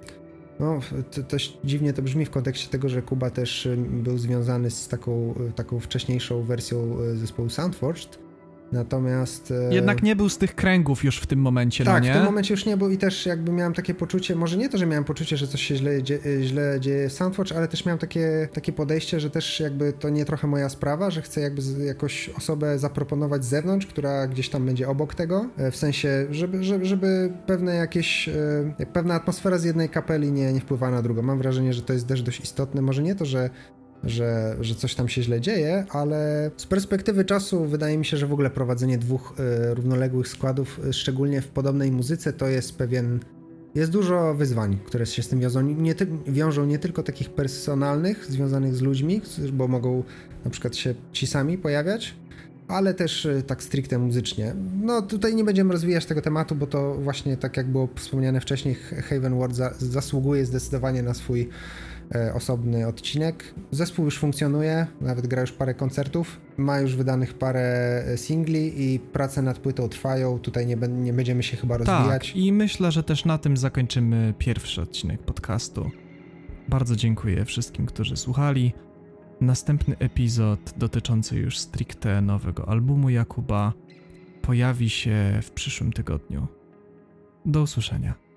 no, to, to dziwnie to brzmi w kontekście tego, że Kuba też y, był związany z taką, y, taką wcześniejszą wersją y, zespołu Soundforged, Natomiast. E, Jednak nie był z tych kręgów już w tym momencie, tak, no nie? w tym momencie już nie był i też jakby miałem takie poczucie, może nie to, że miałem poczucie, że coś się źle, dzie, źle dzieje w Soundwatch, ale też miałem takie, takie podejście, że też jakby to nie trochę moja sprawa, że chcę jakby jakoś osobę zaproponować z zewnątrz, która gdzieś tam będzie obok tego, e, w sensie, żeby, żeby, żeby pewne jakieś, e, pewna atmosfera z jednej kapeli nie, nie wpływała na drugą. Mam wrażenie, że to jest też dość istotne. Może nie to, że że, że coś tam się źle dzieje, ale z perspektywy czasu wydaje mi się, że w ogóle prowadzenie dwóch y, równoległych składów, y, szczególnie w podobnej muzyce, to jest pewien. Jest dużo wyzwań, które się z tym wiążą. Nie, ty, wiążą nie tylko takich personalnych, związanych z ludźmi, bo mogą na przykład się ci sami pojawiać, ale też y, tak stricte muzycznie. No tutaj nie będziemy rozwijać tego tematu, bo to właśnie tak jak było wspomniane wcześniej, Haven Ward za, zasługuje zdecydowanie na swój osobny odcinek. Zespół już funkcjonuje, nawet gra już parę koncertów, ma już wydanych parę e, singli i prace nad płytą trwają. Tutaj nie, nie będziemy się chyba rozwijać. Tak, i myślę, że też na tym zakończymy pierwszy odcinek podcastu. Bardzo dziękuję wszystkim, którzy słuchali. Następny epizod dotyczący już stricte nowego albumu Jakuba pojawi się w przyszłym tygodniu. Do usłyszenia.